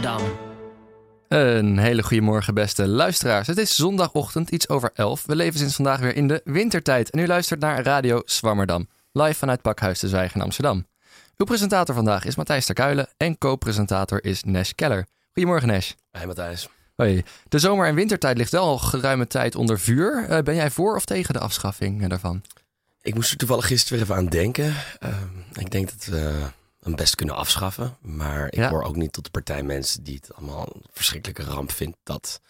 Swammerdam. Een hele goede morgen, beste luisteraars. Het is zondagochtend, iets over 11. We leven sinds vandaag weer in de wintertijd. En u luistert naar Radio Swammerdam, live vanuit Pakhuis de Zwijgen in Amsterdam. Uw presentator vandaag is Matthijs Terkuilen en co-presentator is Nash Keller. Goedemorgen, Nash. Hey Matthijs. Hoi. De zomer- en wintertijd ligt wel al geruime tijd onder vuur. Uh, ben jij voor of tegen de afschaffing daarvan? Ik moest er toevallig gisteren weer even aan denken. Uh, ik denk dat we hem best kunnen afschaffen. Maar ik Ja. hoor ook niet tot de partij mensen die het allemaal een verschrikkelijke ramp vindt dat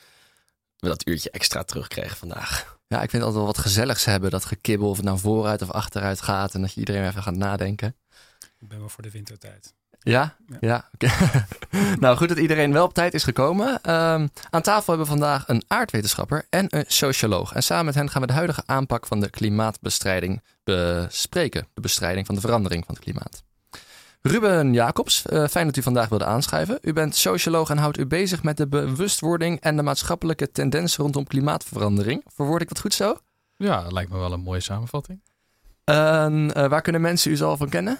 we dat uurtje extra terugkregen vandaag. Ja, ik vind het altijd wel wat gezelligs hebben. Dat gekibbel of het nou vooruit of achteruit gaat. En dat je iedereen even gaat nadenken. Ik ben wel voor de wintertijd. Ja? Ja. Ja, oké. nou, goed dat iedereen wel op tijd is gekomen. Ehm, aan tafel hebben we vandaag een aardwetenschapper en een socioloog. En samen met hen gaan we de huidige aanpak van de klimaatbestrijding bespreken. De bestrijding van de verandering van het klimaat. Ruben Jacobs, eh, fijn dat u vandaag wilde aanschuiven. U bent socioloog en houdt u bezig met de bewustwording en de maatschappelijke tendensen rondom klimaatverandering. Verwoord ik dat goed zo? Ja, dat lijkt me wel een mooie samenvatting. En, eh, waar kunnen mensen u zo van kennen?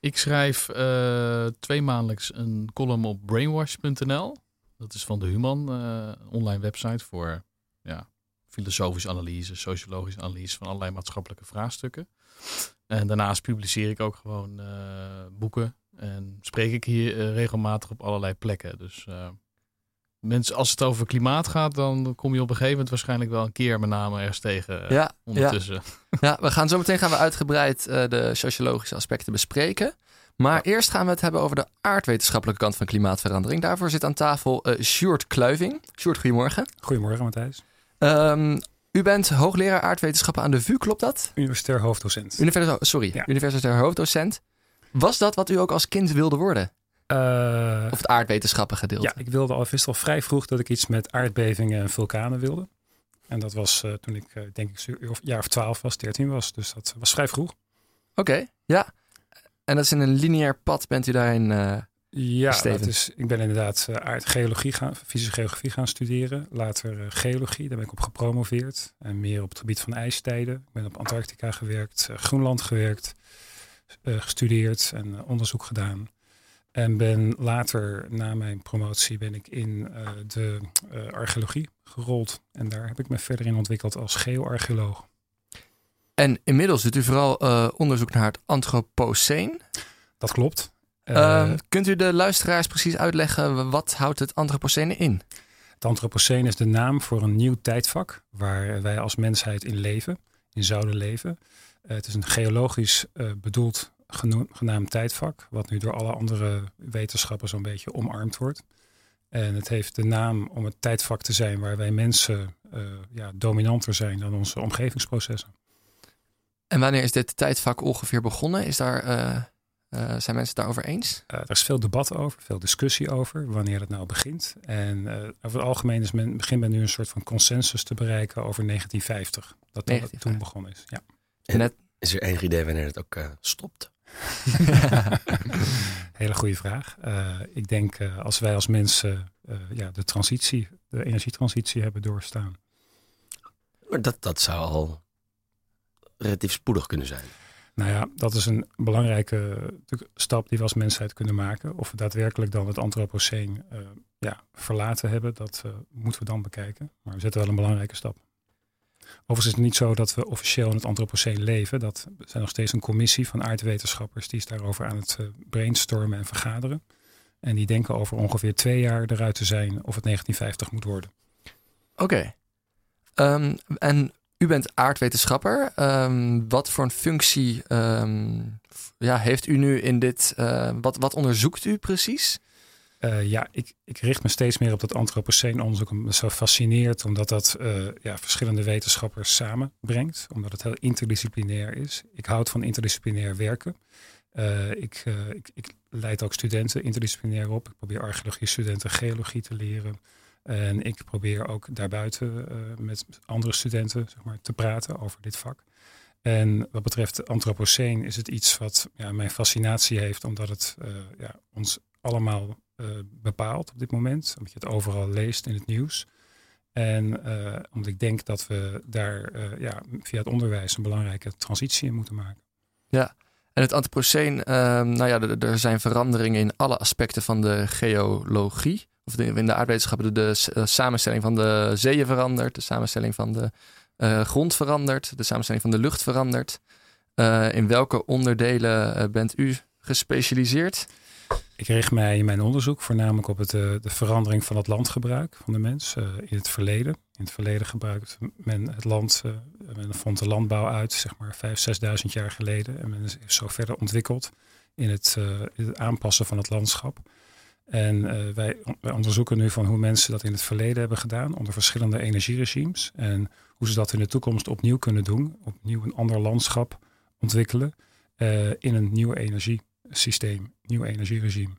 Ik schrijf eh twee maandelijks een column op brainwash.nl. Dat is van de Human, online website voor ja, filosofische analyse, sociologische analyse van allerlei maatschappelijke vraagstukken. En daarnaast publiceer ik ook gewoon eh, boeken en spreek ik hier eh, regelmatig op allerlei plekken. Dus eh, mensen, als het over klimaat gaat, dan kom je op een gegeven moment waarschijnlijk wel een keer mijn naam ergens tegen Ja, ja. ondertussen. Ja, we gaan zo meteen gaan we uitgebreid eh, de sociologische aspecten bespreken. Maar eerst gaan we het hebben over de aardwetenschappelijke kant van klimaatverandering. Daarvoor zit aan tafel eh Sjoerd Kluiving. Sjoerd, goedemorgen. Goedemorgen Matthijs. Ehm, u bent hoogleraar aardwetenschappen aan de VU, klopt dat? Universitair hoofddocent. Universitair, sorry, Ja. universitair hoofddocent. Was dat wat u ook als kind wilde worden? Eh, Of het aardwetenschappen gedeelte? ja, ik wilde al, wist al vrij vroeg dat ik iets met aardbevingen en vulkanen wilde. En dat was eh, toen ik eh, denk ik of- jaar of twaalf was, 13 was. Dus dat was vrij vroeg. Oké, ja. En dat is in een lineair pad bent u daarin... Ja, dat is, ik ben inderdaad eh, aardgeologie gaan, fysische geografie gaan studeren. Later eh, geologie, daar ben ik op gepromoveerd. En meer op het gebied van ijstijden. Ik ben op Antarctica gewerkt, eh, Groenland gewerkt, gestudeerd en onderzoek gedaan. En ben later, na mijn promotie, ben ik in de archeologie gerold. En daar heb ik me verder in ontwikkeld als geoarcheoloog. En inmiddels doet u vooral onderzoek naar het Anthropoceen. Dat klopt. Eh, Ehm, kunt u de luisteraars precies uitleggen wat houdt het Anthropocene in? Het Anthropoceen is de naam voor een nieuw tijdvak waar wij als mensheid in leven, in zouden leven. Eh, het is een geologisch eh, bedoeld genaamd tijdvak, wat nu door alle andere wetenschappen zo'n beetje omarmd wordt. En het heeft de naam om het tijdvak te zijn waar wij mensen ja, dominanter zijn dan onze omgevingsprocessen. En wanneer is dit tijdvak ongeveer begonnen? Is daar, eh, zijn mensen het daarover eens? Eh, er is veel debat over, veel discussie over wanneer het nou begint. En eh, over het algemeen is men, begint men nu een soort van consensus te bereiken over 1950. Dat dat 1950. toen begonnen is. Ja. En Net- Is er enig idee wanneer het ook eh, stopt? Hele goede vraag. Eh, ik denk eh, als wij als mensen eh, ja, de transitie, de energietransitie hebben doorstaan. Maar dat, dat zou al relatief spoedig kunnen zijn. Nou ja, dat is een belangrijke natuurlijk, stap die we als mensheid kunnen maken. Of we daadwerkelijk dan het Anthropoceen eh, ja, verlaten hebben, dat eh, moeten we dan bekijken. Maar we zetten wel een belangrijke stap. Overigens is het niet zo dat we officieel in het Anthropoceen leven. Dat zijn nog steeds een commissie van aardwetenschappers die is daarover aan het eh, brainstormen en vergaderen. En die denken over ongeveer twee jaar eruit te zijn of het 1950 moet worden. Oké. Ehm, en u bent aardwetenschapper. Ehm, wat voor een functie ehm, ja, heeft u nu in dit... eh, wat, wat onderzoekt u precies? Eh, ja, ik, ik richt me steeds meer op dat antropoceen-onderzoek. Omdat me zo fascineert, omdat dat eh, ja, verschillende wetenschappers samenbrengt. Omdat het heel interdisciplinair is. Ik houd van interdisciplinair werken. Ik, ik, ik leid ook studenten interdisciplinair op. Ik probeer archeologie-studenten geologie te leren. En ik probeer ook daarbuiten eh, met andere studenten zeg maar, te praten over dit vak. En wat betreft antropoceen is het iets wat ja, mijn fascinatie heeft, omdat het eh, ja, ons allemaal eh, bepaalt op dit moment. Omdat je het overal leest in het nieuws. En omdat ik denk dat we daar ja, via het onderwijs een belangrijke transitie in moeten maken. En het Anthropoceen, ehm, nou ja, er zijn veranderingen in alle aspecten van de geologie. Of de, in de aardwetenschappen, de, eh, samenstelling van de zeeën verandert, de samenstelling van de eh, grond verandert, de samenstelling van de lucht verandert. Eh, in welke onderdelen bent u gespecialiseerd? Ik richt mij in mijn onderzoek voornamelijk op het, de verandering van het landgebruik van de mens in het verleden. In het verleden gebruikte men het land, men vond de landbouw uit, zeg maar 5.000, 6.000 jaar geleden. En men is zo verder ontwikkeld in het, in het aanpassen van het landschap. En eh, wij, wij onderzoeken nu van hoe mensen dat in het verleden hebben gedaan onder verschillende energieregimes. En hoe ze dat in de toekomst opnieuw kunnen doen, opnieuw een ander landschap ontwikkelen eh, in een nieuw energiesysteem, nieuw energieregime.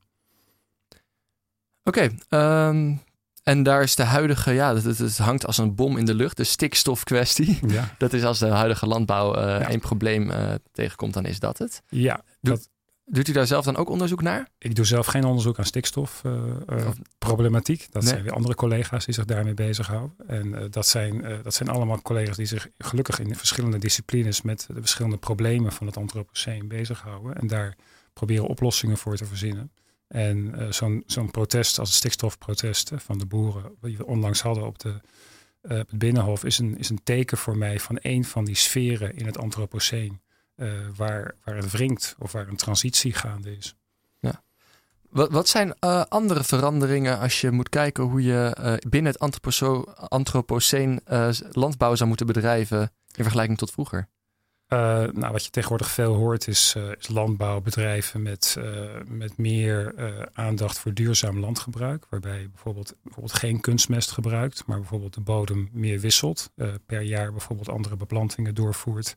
Oké, ehm, en daar is de huidige, ja, het, het- hangt als een bom in de lucht, de stikstofkwestie. Ja, Dat is als de huidige landbouw Ja. één probleem eh, tegenkomt, dan is dat het. ja dat, Doet u daar zelf dan ook onderzoek naar? ik doe zelf geen onderzoek aan stikstofproblematiek. dat Nee. zijn weer andere collega's die zich daarmee bezighouden. En eh, dat, zijn, eh, dat zijn allemaal collega's die zich gelukkig in verschillende disciplines met de verschillende problemen van het antropoceen bezighouden. En daar proberen oplossingen voor te verzinnen. En eh, zo'n zo'n protest als het stikstofprotest eh, van de boeren, die we onlangs hadden op, de, eh, het Binnenhof, is een, is een teken voor mij van een van die sferen in het antropoceen. Eh, waar, waar het wringt of waar een transitie gaande is. Wat, wat zijn eh, andere veranderingen als je moet kijken hoe je eh, binnen het antroposo- antropoceen landbouw zou moeten bedrijven in vergelijking tot vroeger? Nou, wat je tegenwoordig veel hoort is, is landbouwbedrijven met, met meer aandacht voor duurzaam landgebruik. Waarbij je bijvoorbeeld, bijvoorbeeld geen kunstmest gebruikt, maar bijvoorbeeld de bodem meer wisselt. per jaar bijvoorbeeld andere beplantingen doorvoert.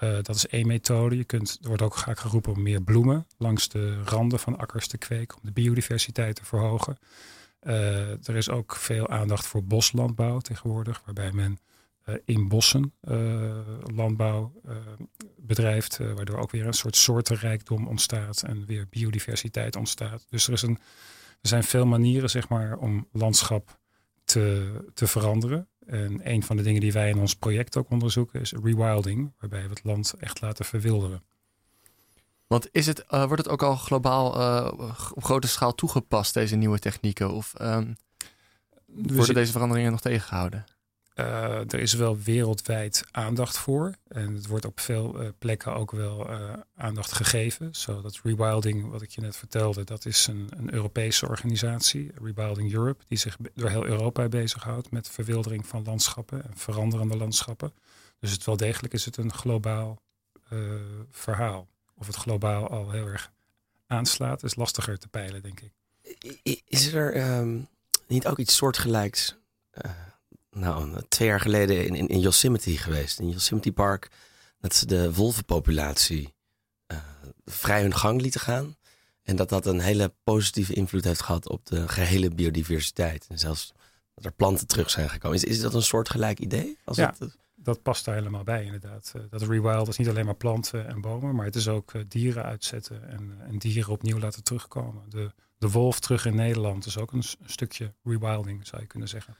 Eh, dat is één methode. Je kunt, er wordt ook vaak geroepen om meer bloemen langs de randen van akkers te kweken. Om de biodiversiteit te verhogen. Eh, er is ook veel aandacht voor boslandbouw tegenwoordig. Waarbij men eh, in bossen landbouw bedrijft. waardoor ook weer een soort soortenrijkdom ontstaat. En weer biodiversiteit ontstaat. Dus er, is een, er zijn veel manieren zeg maar, om landschap te, te veranderen. En een van de dingen die wij in ons project ook onderzoeken is rewilding, waarbij we het land echt laten verwilderen. Want is het, eh, wordt het ook al globaal eh, op grote schaal toegepast, deze nieuwe technieken? Of ehm, Dus worden deze veranderingen nog tegengehouden? Eh, er is wel wereldwijd aandacht voor. En het wordt op veel eh, plekken ook wel eh, aandacht gegeven. Zodat Rewilding, wat ik je net vertelde, dat is een, een Europese organisatie, Rewilding Europe, die zich door heel Europa bezighoudt met verwildering van landschappen en veranderende landschappen. Dus het wel degelijk is het een globaal verhaal. Of het globaal al heel erg aanslaat, is lastiger te peilen, denk ik. Is er ehm, niet ook iets soortgelijks? Nou, twee jaar geleden in, in, in Yosemite geweest. In Yosemite Park. Dat ze de wolvenpopulatie eh, vrij hun gang lieten gaan. En dat dat een hele positieve invloed heeft gehad op de gehele biodiversiteit. En zelfs dat er planten terug zijn gekomen. Is, is dat een soortgelijk idee? Als Ja. het, dat past daar helemaal bij, inderdaad. Eh, dat rewild is niet alleen maar planten en bomen, maar het is ook eh, dieren uitzetten en, en dieren opnieuw laten terugkomen. De, de wolf terug in Nederland is ook een stukje rewilding, zou je kunnen zeggen.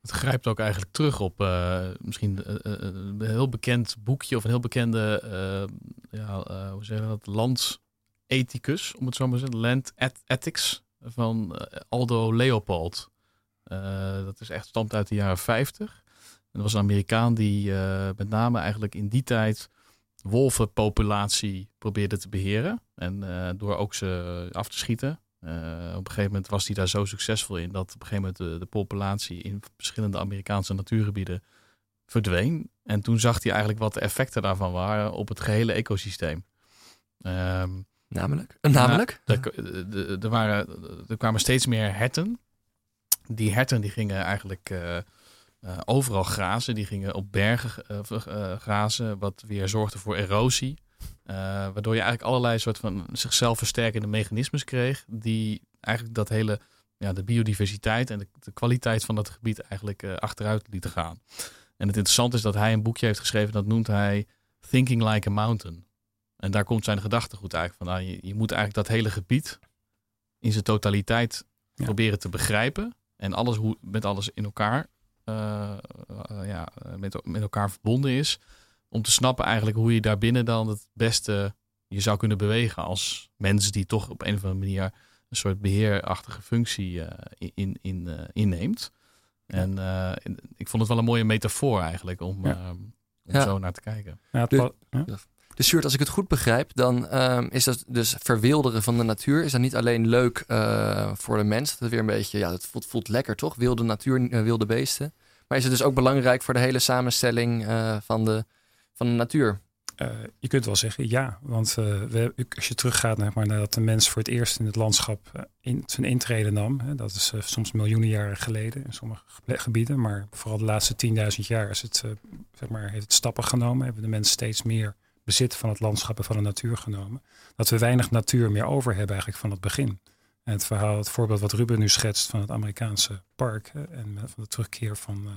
Het grijpt ook eigenlijk terug op eh, misschien eh, eh, een heel bekend boekje of een heel bekende, eh, ja, hoe zeg je dat, landethicus, om het zo maar te zeggen, Land Eth- Ethics van Aldo Leopold. Dat is echt stamt uit de jaren 50. En dat was een Amerikaan die met name eigenlijk in die tijd wolvenpopulatie probeerde te beheren. En door ook ze af te schieten. Eh, op een gegeven moment was hij daar zo succesvol in dat op een gegeven moment de, de populatie in verschillende Amerikaanse natuurgebieden verdween. En toen zag hij eigenlijk wat de effecten daarvan waren op het gehele ecosysteem. Ehm, Namelijk? Namelijk? er, de- de- er, waren, er kwamen steeds meer herten. Die herten die gingen eigenlijk eh, eh, overal grazen. Die gingen op bergen eh, eh, grazen, wat weer zorgde voor erosie. Eh, waardoor je eigenlijk allerlei soort van zichzelf versterkende mechanismes kreeg. Die eigenlijk dat hele, ja, de biodiversiteit en de, de kwaliteit van dat gebied eigenlijk eh, achteruit lieten gaan. En het interessante is dat hij een boekje heeft geschreven, dat noemt hij Thinking Like a Mountain. En daar komt zijn gedachtegoed eigenlijk van. Nou, je, je moet eigenlijk dat hele gebied in zijn totaliteit Ja. proberen te begrijpen. En alles hoe, met alles in elkaar, eh, ja, met, met elkaar verbonden is. Om te snappen eigenlijk hoe je daarbinnen dan het beste je zou kunnen bewegen als mens die toch op een of andere manier een soort beheerachtige functie in, in, in inneemt. En ik vond het wel een mooie metafoor eigenlijk om, om zo naar te kijken. Ja, het, dus Sjoerd, als ik het goed begrijp, dan ehm, is dat dus verwilderen van de natuur. Is dat niet alleen leuk uh, voor de mens? Dat het weer een beetje, ja, het voelt, voelt lekker toch? Wilde natuur, uh, wilde beesten. Maar is het dus ook belangrijk voor de hele samenstelling uh, van, de, van de natuur? je kunt wel zeggen ja, want we, als je teruggaat naar, maar, nadat de mens voor het eerst in het landschap in, zijn intrede nam, hè, dat is soms miljoenen jaren geleden in sommige gebieden, maar vooral de laatste 10.000 jaar is het, zeg maar, heeft het stappen genomen, hebben de mens steeds meer bezit van het landschap en van de natuur genomen. Dat we weinig natuur meer over hebben eigenlijk van het begin. En het verhaal, het voorbeeld wat Ruben nu schetst van het Amerikaanse park en van de terugkeer van, uh,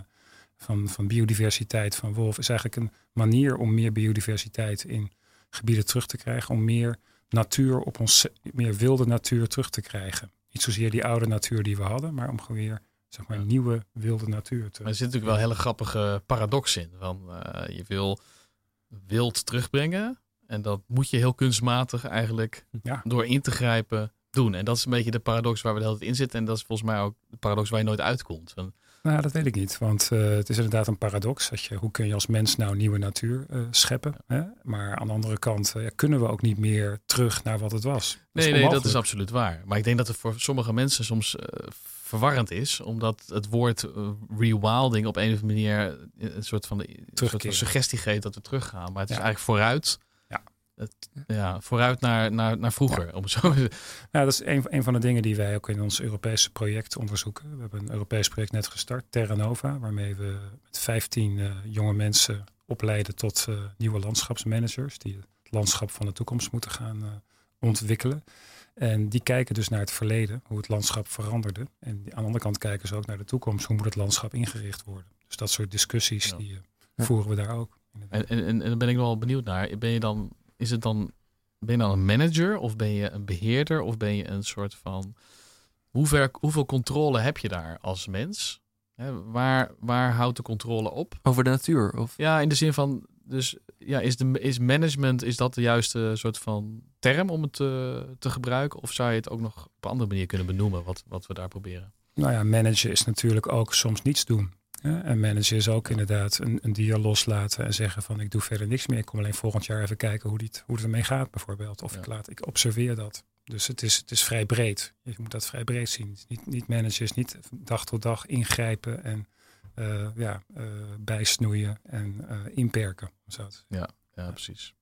van, van biodiversiteit van wolf, is eigenlijk een manier om meer biodiversiteit in gebieden terug te krijgen, om meer natuur op ons, meer wilde natuur terug te krijgen. Niet zozeer die oude natuur die we hadden, maar om gewoon weer zeg maar, nieuwe wilde natuur te. Maar er zit natuurlijk wel een hele grappige paradox in. Want uh, je wil wilt terugbrengen. En dat moet je heel kunstmatig eigenlijk ja. door in te grijpen doen. En dat is een beetje de paradox waar we de hele tijd in zitten. En dat is volgens mij ook de paradox waar je nooit uitkomt. Nou, dat weet ik niet. Want uh, het is inderdaad een paradox. Dat je, hoe kun je als mens nou nieuwe natuur uh, scheppen? Hè? Maar aan de andere kant uh, kunnen we ook niet meer terug naar wat het was. nee, nee, dat is absoluut waar. Maar ik denk dat het voor sommige mensen soms verwarrend is, omdat het woord rewilding op een of andere manier een soort van, de, soort van suggestie geeft dat we teruggaan. Maar het is eigenlijk vooruit. Ja. Het, ja, vooruit naar, naar, naar vroeger. Ja. Om zo. Ja, dat is een, een van de dingen die wij ook in ons Europese project onderzoeken. We hebben een Europees project net gestart, Terra Nova, waarmee we met 15 uh, jonge mensen opleiden tot uh, nieuwe landschapsmanagers, die het landschap van de toekomst moeten gaan uh, ontwikkelen. En die kijken dus naar het verleden, hoe het landschap veranderde. En aan de andere kant kijken ze ook naar de toekomst, hoe moet het landschap ingericht worden. Dus dat soort discussies die uh, voeren we daar ook. En, en, en, dan ben ik wel benieuwd naar. Ben je dan, is het dan, ben je dan een manager of ben je een beheerder of ben je een soort van, hoe ver, hoeveel controle heb je daar als mens? waar, waar houdt de controle op? Over de natuur? Of? Ja, in de zin van, dus ja, is, de, is management, is dat de juiste soort van term om het te, te gebruiken? Of zou je het ook nog op een andere manier kunnen benoemen, wat, wat we daar proberen? Nou ja, managen is natuurlijk ook soms niets doen. En managen is ook inderdaad een, een dier loslaten en zeggen van ik doe verder niks meer. Ik kom alleen volgend jaar even kijken hoe, dit, hoe het ermee gaat bijvoorbeeld. Of ik, laat, ik observeer dat. Dus het is, het is vrij breed. Je moet dat vrij breed zien. Niet, niet managen is niet dag tot dag ingrijpen en uh, ja, uh, bijsnoeien en uh, inperken. Zo. Ja, ja, precies.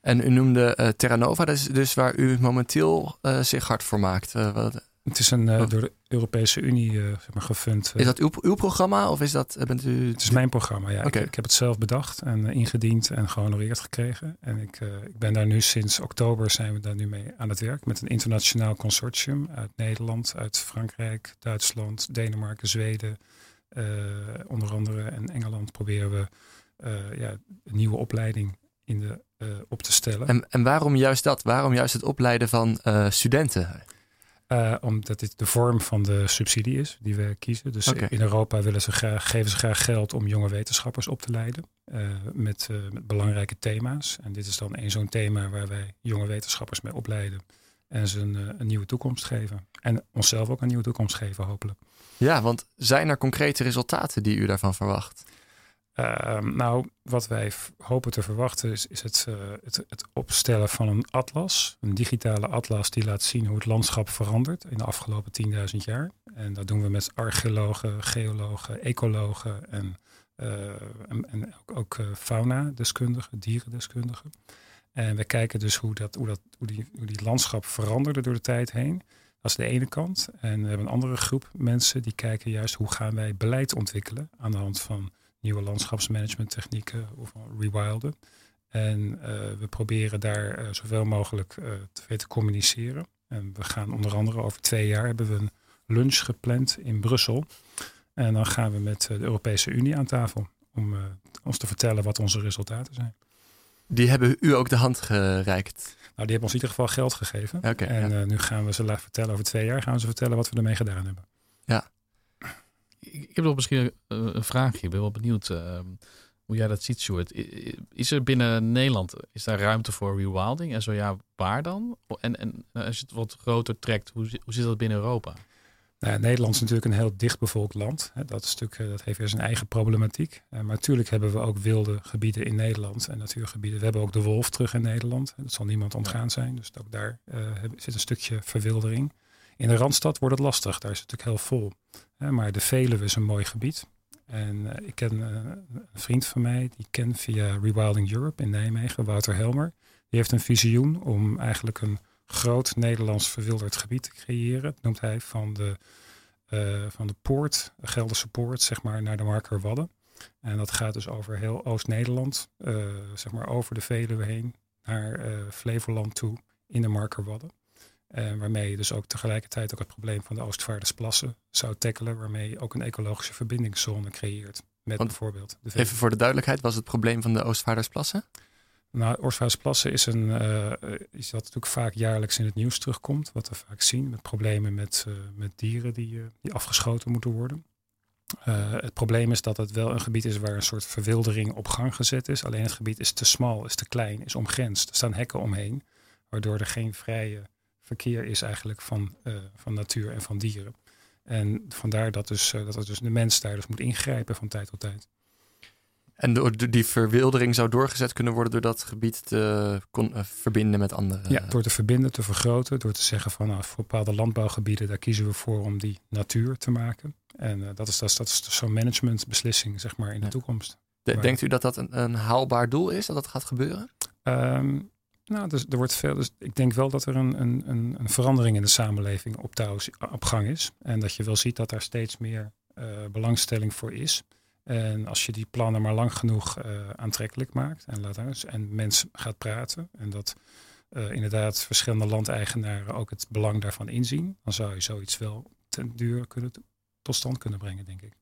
En u noemde Terra Nova, dat is dus waar u momenteel zich hard voor maakt. Wat, het is een uh, door de Europese Unie uh, zeg maar, gefund. Uh, is dat uw, uw programma of is dat bent u? Het is mijn programma. Ja, okay. ik, ik, heb het zelf bedacht en ingediend en gehonoreerd gekregen. En ik, ik ben daar nu sinds oktober zijn we daar nu mee aan het werk met een internationaal consortium uit Nederland, uit Frankrijk, Duitsland, Denemarken, Zweden, onder andere en Engeland proberen we ja, een nieuwe opleiding in de, op te stellen. En, en waarom juist dat? Waarom juist het opleiden van studenten? Uh, omdat dit de vorm van de subsidie is die we kiezen. Dus in Europa willen ze graag, geven ze graag geld om jonge wetenschappers op te leiden uh, met, uh, met, belangrijke thema's. En dit is dan een zo'n thema waar wij jonge wetenschappers mee opleiden en ze een, een, nieuwe toekomst geven. En onszelf ook een nieuwe toekomst geven, hopelijk. Ja, want zijn er concrete resultaten die u daarvan verwacht? Ehm, nou, wat wij hopen te verwachten is, het, uh, het, het, opstellen van een atlas. Een digitale atlas die laat zien hoe het landschap verandert in de afgelopen 10.000 jaar. En dat doen we met archeologen, geologen, ecologen en, uh, en, ook, ook uh, fauna-deskundigen, dierendeskundigen. En we kijken dus hoe, dat, hoe, dat, hoe, die, die landschap veranderde door de tijd heen. Dat is de ene kant. En we hebben een andere groep mensen die kijken juist hoe gaan wij beleid ontwikkelen aan de hand van nieuwe landschapsmanagement technieken of rewilden. En uh, we proberen daar uh, zoveel mogelijk uh, te, te communiceren. En we gaan onder andere over twee jaar hebben we een lunch gepland in Brussel. En dan gaan we met de Europese Unie aan tafel om ons te vertellen wat onze resultaten zijn. Die hebben u ook de hand gereikt? Nou, die hebben ons in ieder geval geld gegeven. Okay, en nu gaan we ze laten vertellen over twee jaar gaan we ze vertellen wat we ermee gedaan hebben. Ik heb nog misschien een, een vraagje. Ik ben wel benieuwd. Uh, hoe jij dat ziet, Stuart. Is er binnen Nederland, is daar ruimte voor rewilding? En zo ja, waar dan? En, en als je het wat groter trekt, hoe, hoe zit dat binnen Europa? Nou, Nederland is natuurlijk een heel dichtbevolkt land. Dat, natuurlijk, eh, dat heeft weer zijn eigen problematiek. Eh, maar natuurlijk hebben we ook wilde gebieden in Nederland en natuurgebieden. We hebben ook de wolf terug in Nederland. Dat zal niemand ontgaan zijn. Dus ook daar zit een stukje verwildering. In de Randstad wordt het lastig. Daar is het natuurlijk heel vol. Maar de Veluwe is een mooi gebied. En ik ken een vriend van mij, die ken via Rewilding Europe in Nijmegen, Wouter Helmer. Die heeft een visioen om eigenlijk een groot Nederlands verwilderd gebied te creëren. Dat noemt hij van de, uh, van de poort, de Gelderse poort, zeg maar, naar de Markerwadden. En dat gaat dus over heel Oost-Nederland, uh, zeg maar over de Veluwe heen, naar Flevoland toe, in de Markerwadden. Uh, waarmee je dus ook tegelijkertijd ook het probleem van de Oostvaardersplassen zou tackelen, waarmee je ook een ecologische verbindingszone creëert. Met bijvoorbeeld. De even voor de duidelijkheid, was het probleem van de Oostvaardersplassen? Nou, Oostvaardersplassen is een uh, iets wat natuurlijk vaak jaarlijks in het nieuws terugkomt. Wat we vaak zien met problemen met, uh, met dieren die, die afgeschoten moeten worden. het probleem is dat het wel een gebied is waar een soort verwildering op gang gezet is. Alleen het gebied is te smal, is te klein, is omgrensd. Er staan hekken omheen, waardoor er geen vrije verkeer is eigenlijk van, van natuur en van dieren. En vandaar dat, dus, dat dus de mens daar dus moet ingrijpen van tijd tot tijd. En door die verwildering zou doorgezet kunnen worden door dat gebied te kon, uh, verbinden met andere. Ja, door te verbinden, te vergroten, door te zeggen van nou, voor bepaalde landbouwgebieden, daar kiezen we voor om die natuur te maken. En uh, dat is, dat is, dat is dus zo'n managementbeslissing, zeg maar, in de toekomst. De, denkt u dat dat een, een, haalbaar doel is, dat dat gaat gebeuren? Um, nou, dus er wordt veel. Dus ik denk wel dat er een, een, een verandering in de samenleving op, touw, op gang is. En dat je wel ziet dat daar steeds meer uh, belangstelling voor is. En als je die plannen maar lang genoeg uh, aantrekkelijk maakt en, laat uit, en mensen gaat praten en dat uh, inderdaad verschillende landeigenaren ook het belang daarvan inzien, dan zou je zoiets wel ten duur kunnen, tot stand kunnen brengen, denk ik.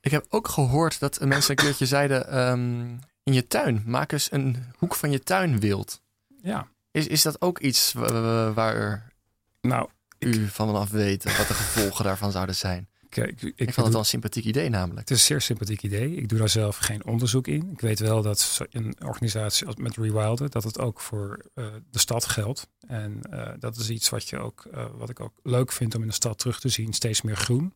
Ik heb ook gehoord dat mensen een keertje zeiden, um, in je tuin, maak eens een hoek van je tuin wild. Ja. Is, is dat ook iets waar nou, u van af weet, wat de gevolgen daarvan zouden zijn? ik, ik, vond het wel een sympathiek idee namelijk. Het is een zeer sympathiek idee. Ik doe daar zelf geen onderzoek in. Ik weet wel dat een organisatie als met Rewilden, dat het ook voor uh, de stad geldt. En uh, dat is iets wat, je ook, uh, wat ik ook leuk vind om in de stad terug te zien. Steeds meer groen.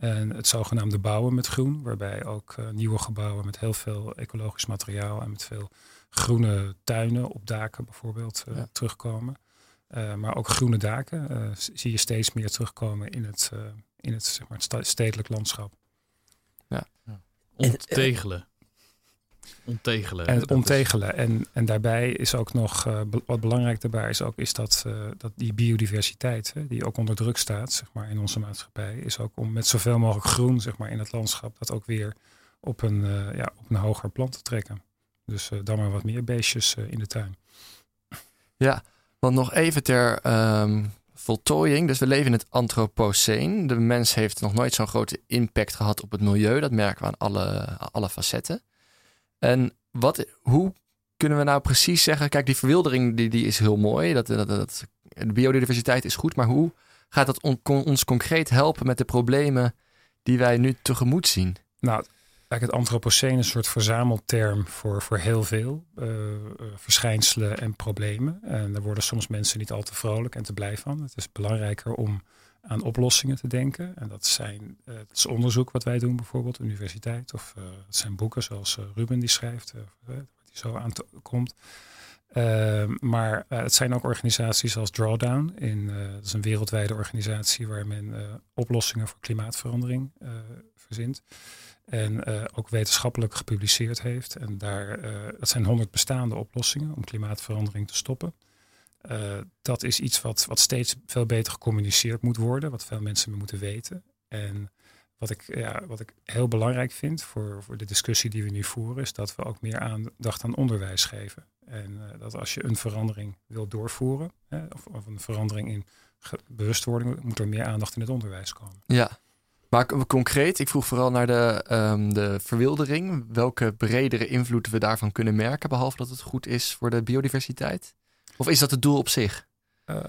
En het zogenaamde bouwen met groen, waarbij ook nieuwe gebouwen met heel veel ecologisch materiaal en met veel groene tuinen op daken bijvoorbeeld ja. terugkomen. maar ook groene daken zie je steeds meer terugkomen in het, in het, zeg maar, het stedelijk landschap. Ja. ja. Onttegelen. Ontegelen. En ontegelen. En, en daarbij is ook nog, uh, wat belangrijk daarbij is ook, is dat, uh, dat die biodiversiteit, hè, die ook onder druk staat, zeg maar, in onze maatschappij, is ook om met zoveel mogelijk groen, zeg maar, in het landschap, dat ook weer op een, uh, ja, op een hoger plan te trekken. Dus dan maar wat meer beestjes in de tuin. Ja, want nog even ter um, voltooiing. Dus we leven in het Anthropoceen. De mens heeft nog nooit zo'n grote impact gehad op het milieu. Dat merken we aan alle, alle facetten. En wat, hoe kunnen we nou precies zeggen? Kijk, die verwildering die, die is heel mooi. Dat, dat, de biodiversiteit is goed. Maar hoe gaat dat on, ons concreet helpen met de problemen die wij nu tegemoet zien? Nou, Kijk, het is een soort verzamelterm voor, voor heel veel uh, verschijnselen en problemen. En daar worden soms mensen niet al te vrolijk en te blij van. Het is belangrijker om aan oplossingen te denken. En dat, zijn, uh, is onderzoek wat wij doen, bijvoorbeeld universiteit. Of het zijn boeken zoals Ruben die schrijft, die zo aan komt. maar het zijn ook organisaties als Drawdown. In, dat is een wereldwijde organisatie waar men oplossingen voor klimaatverandering verzint. En ook wetenschappelijk gepubliceerd heeft. En daar, dat zijn honderd bestaande oplossingen om klimaatverandering te stoppen. Uh, dat is iets wat, wat steeds veel beter gecommuniceerd moet worden, wat veel mensen moeten weten. En wat ik, ja, wat ik heel belangrijk vind voor, voor de discussie die we nu voeren, is dat we ook meer aandacht aan onderwijs geven. En dat als je een verandering wil doorvoeren, hè, of, een verandering in bewustwording, moet er meer aandacht in het onderwijs komen. Ja, maar concreet, ik vroeg vooral naar de, um, de verwildering. Welke bredere invloeden we daarvan kunnen merken, behalve dat het goed is voor de biodiversiteit? Of is dat het doel op zich? Uh,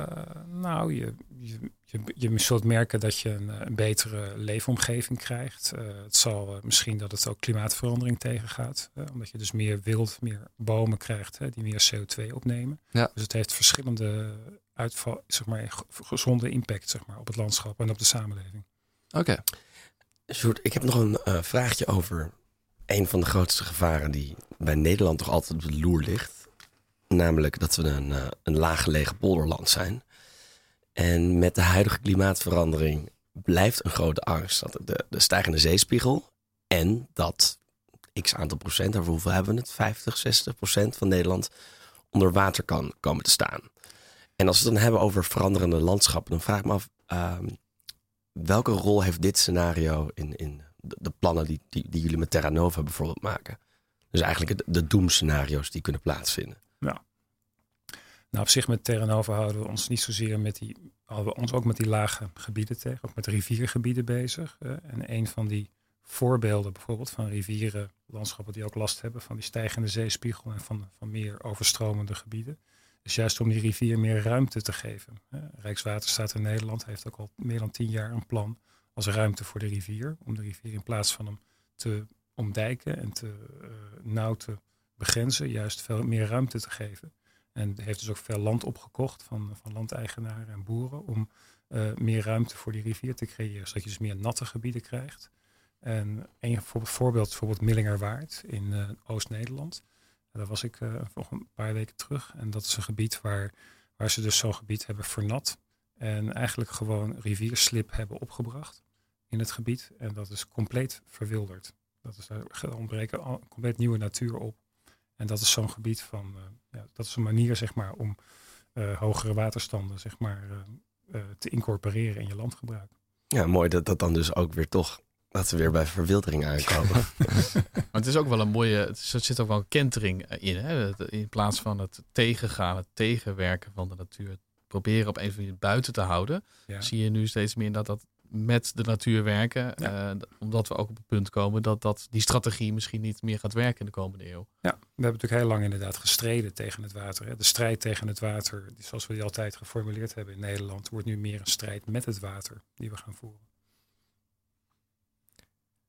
nou, je, je, je, je zult merken dat je een, een betere leefomgeving krijgt. Uh, het zal uh, misschien dat het ook klimaatverandering tegengaat. Uh, omdat je dus meer wild, meer bomen krijgt hè, die meer CO2 opnemen. Ja. Dus het heeft verschillende uitval, zeg maar, gezonde impact zeg maar, op het landschap en op de samenleving. Oké. Okay. Sjoerd, ik heb nog een uh, vraagje over een van de grootste gevaren die bij Nederland toch altijd op de loer ligt. Namelijk dat we een, uh, een laaggelegen polderland zijn. En met de huidige klimaatverandering blijft een grote angst dat de, de stijgende zeespiegel en dat x aantal procent, over hoeveel hebben we het? 50, 60 procent van Nederland onder water kan komen te staan. En als we het dan hebben over veranderende landschappen, dan vraag ik me af, uh, welke rol heeft dit scenario in, in de, de plannen die, die, die, jullie met Terra Nova bijvoorbeeld maken? Dus eigenlijk de, de doemscenario's die kunnen plaatsvinden. Nou, op zich met Terra Nova houden we ons niet zozeer met die, houden we ons ook met die lage gebieden tegen, ook met riviergebieden bezig. En een van die voorbeelden bijvoorbeeld van rivieren, landschappen die ook last hebben van die stijgende zeespiegel en van, van meer overstromende gebieden. Dus juist om die rivier meer ruimte te geven. Rijkswaterstaat in Nederland heeft ook al meer dan tien jaar een plan als ruimte voor de rivier. Om de rivier in plaats van hem te omdijken en te uh, nauw te begrenzen, juist veel meer ruimte te geven. En heeft dus ook veel land opgekocht van, van landeigenaren en boeren om uh, meer ruimte voor die rivier te creëren. Zodat je dus meer natte gebieden krijgt. En een voorbeeld, bijvoorbeeld Millingerwaard in uh, Oost-Nederland. Daar was ik uh, een paar weken terug. En dat is een gebied waar, waar ze dus zo'n gebied hebben vernat. En eigenlijk gewoon rivierslip hebben opgebracht in het gebied. En dat is compleet verwilderd. Dat is, er ontbreken al, compleet nieuwe natuur op. En dat is zo'n gebied van, uh, ja, dat is een manier zeg maar om uh, hogere waterstanden zeg maar uh, te incorporeren in je landgebruik. Ja, mooi dat dat dan dus ook weer toch dat we weer bij verwildering aankomen. maar het is ook wel een mooie, het zit ook wel een kentering in. Hè? In plaats van het tegengaan, het tegenwerken van de natuur, proberen op een of andere manier buiten te houden, ja. zie je nu steeds meer dat dat met de natuur werken. Ja. Uh, omdat we ook op het punt komen dat, dat die strategie misschien niet meer gaat werken in de komende eeuw. Ja, we hebben natuurlijk heel lang inderdaad gestreden tegen het water. Hè. De strijd tegen het water, zoals we die altijd geformuleerd hebben in Nederland, wordt nu meer een strijd met het water die we gaan voeren.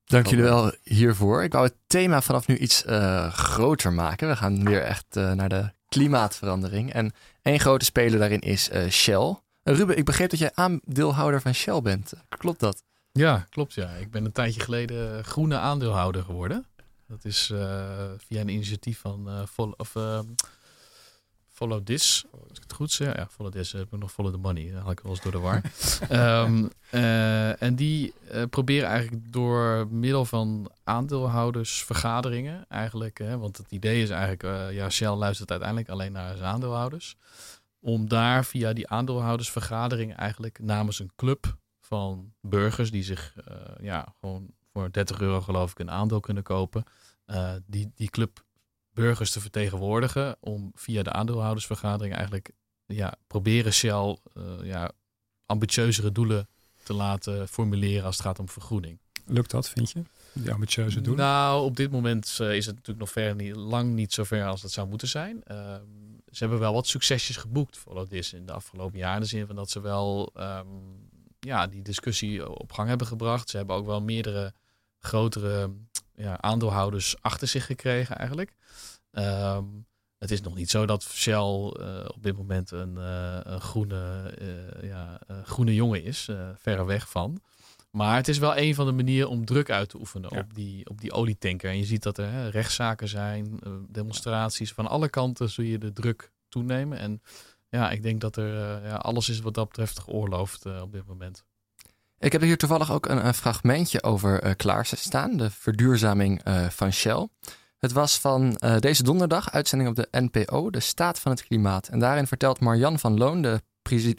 Dank jullie wel hiervoor. Ik wou het thema vanaf nu iets uh, groter maken. We gaan weer echt uh, naar de klimaatverandering. En één grote speler daarin is uh, Shell. Ruben, ik begreep dat jij aandeelhouder van Shell bent. Klopt dat? Ja, klopt ja. Ik ben een tijdje geleden groene aandeelhouder geworden. Dat is via een initiatief van Vol of, Follow This. Als ik het goed zeg. Ja, Follow This. Heb ik nog Follow the Money. Dan haal ik wel eens door de war. um, uh, en die proberen eigenlijk door middel van aandeelhoudersvergaderingen eigenlijk. Hè, want het idee is eigenlijk, ja, Shell luistert uiteindelijk alleen naar zijn aandeelhouders. Om daar via die aandeelhoudersvergadering eigenlijk namens een club van burgers die zich ja, gewoon voor 30 euro geloof ik een aandeel kunnen kopen. die, die club burgers te vertegenwoordigen om via de aandeelhoudersvergadering eigenlijk ja, proberen Shell uh, ja, ambitieuzere doelen te laten formuleren als het gaat om vergroening. Lukt dat, vind je? Die ambitieuze doelen? Nou, op dit moment is het natuurlijk nog ver niet, lang niet zo ver als het zou moeten zijn. Ze hebben wel wat succesjes geboekt, Follow This, in de afgelopen jaren. In de zin van dat ze wel um, ja, die discussie op gang hebben gebracht. Ze hebben ook wel meerdere grotere ja, aandeelhouders achter zich gekregen eigenlijk. Um, het is nog niet zo dat Shell uh, op dit moment een, uh, een groene, uh, ja, groene jongen is, verre weg van. Maar het is wel een van de manieren om druk uit te oefenen ja. op, die, op die olietanker. En je ziet dat er hè, rechtszaken zijn, demonstraties. Van alle kanten zul je de druk toenemen. En ja, ik denk dat er ja, alles is wat dat betreft geoorloofd op dit moment. Ik heb hier toevallig ook een, een fragmentje over uh, klaarstaan, de verduurzaming uh, van Shell. Het was van uh, deze donderdag, uitzending op de NPO, de staat van het klimaat. En daarin vertelt Marjan van Loon, de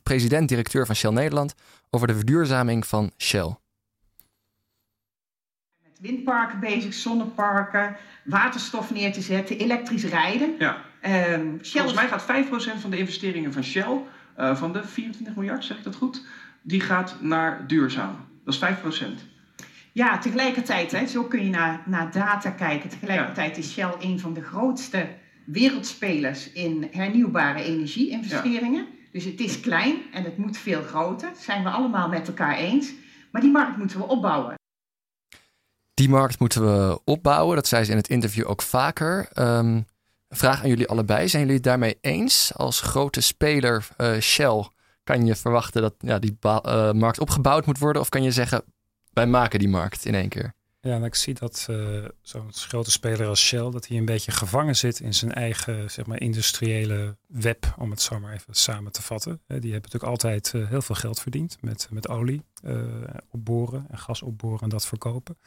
president-directeur van Shell Nederland, over de verduurzaming van Shell. Met windparken bezig, zonneparken, waterstof neer te zetten, elektrisch rijden. Ja. Um, Shell Volgens mij gaat 5% van de investeringen van Shell, uh, van de 24 miljard, zeg ik dat goed, die gaat naar duurzaam. Dat is 5%. Ja, tegelijkertijd, hè, zo kun je naar, naar data kijken. Tegelijkertijd ja. is Shell een van de grootste wereldspelers in hernieuwbare energie-investeringen. Dus het is klein en het moet veel groter. Dat zijn we allemaal met elkaar eens. Maar die markt moeten we opbouwen. Die markt moeten we opbouwen. Dat zei ze in het interview ook vaker. Um, vraag aan jullie allebei. Zijn jullie daarmee eens? Als grote speler uh, Shell kan je verwachten dat ja, die uh, markt opgebouwd moet worden? Of kan je zeggen, wij maken die markt in één keer? Ja, en ik zie dat uh, zo'n grote speler als Shell, dat hij een beetje gevangen zit in zijn eigen zeg maar, industriële web, om het zo maar even samen te vatten. die hebben natuurlijk altijd uh, heel veel geld verdiend met, met olie uh, opboren en gas opboren en dat verkopen.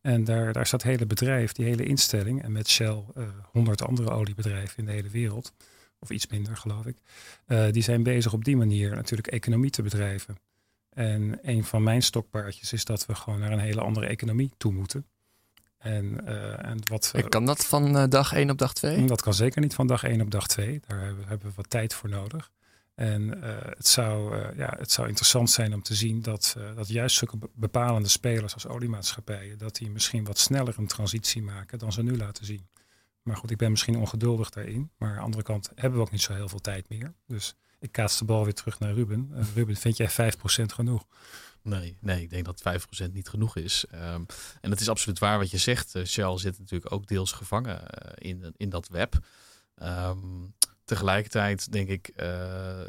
En daar, daar staat het hele bedrijf, die hele instelling, en met Shell honderd andere oliebedrijven in de hele wereld, of iets minder geloof ik, die zijn bezig op die manier natuurlijk economie te bedrijven. En een van mijn stokpaardjes is dat we gewoon naar een hele andere economie toe moeten. En, uh, en wat, uh, kan dat van uh, dag 1 op dag 2? Dat kan zeker niet van dag 1 op dag 2. Daar hebben, hebben we wat tijd voor nodig. En het, zou, ja, het zou interessant zijn om te zien dat, dat juist zulke bepalende spelers als oliemaatschappijen, dat die misschien wat sneller een transitie maken dan ze nu laten zien. Maar goed, ik ben misschien ongeduldig daarin. Maar aan de andere kant hebben we ook niet zo heel veel tijd meer. Dus ik kaats de bal weer terug naar Ruben. Uh, Ruben, vind jij 5% genoeg? Nee, nee, ik denk dat 5% niet genoeg is. Um, en het is absoluut waar wat je zegt. Uh, Shell zit natuurlijk ook deels gevangen uh, in, in dat web. Um, tegelijkertijd denk ik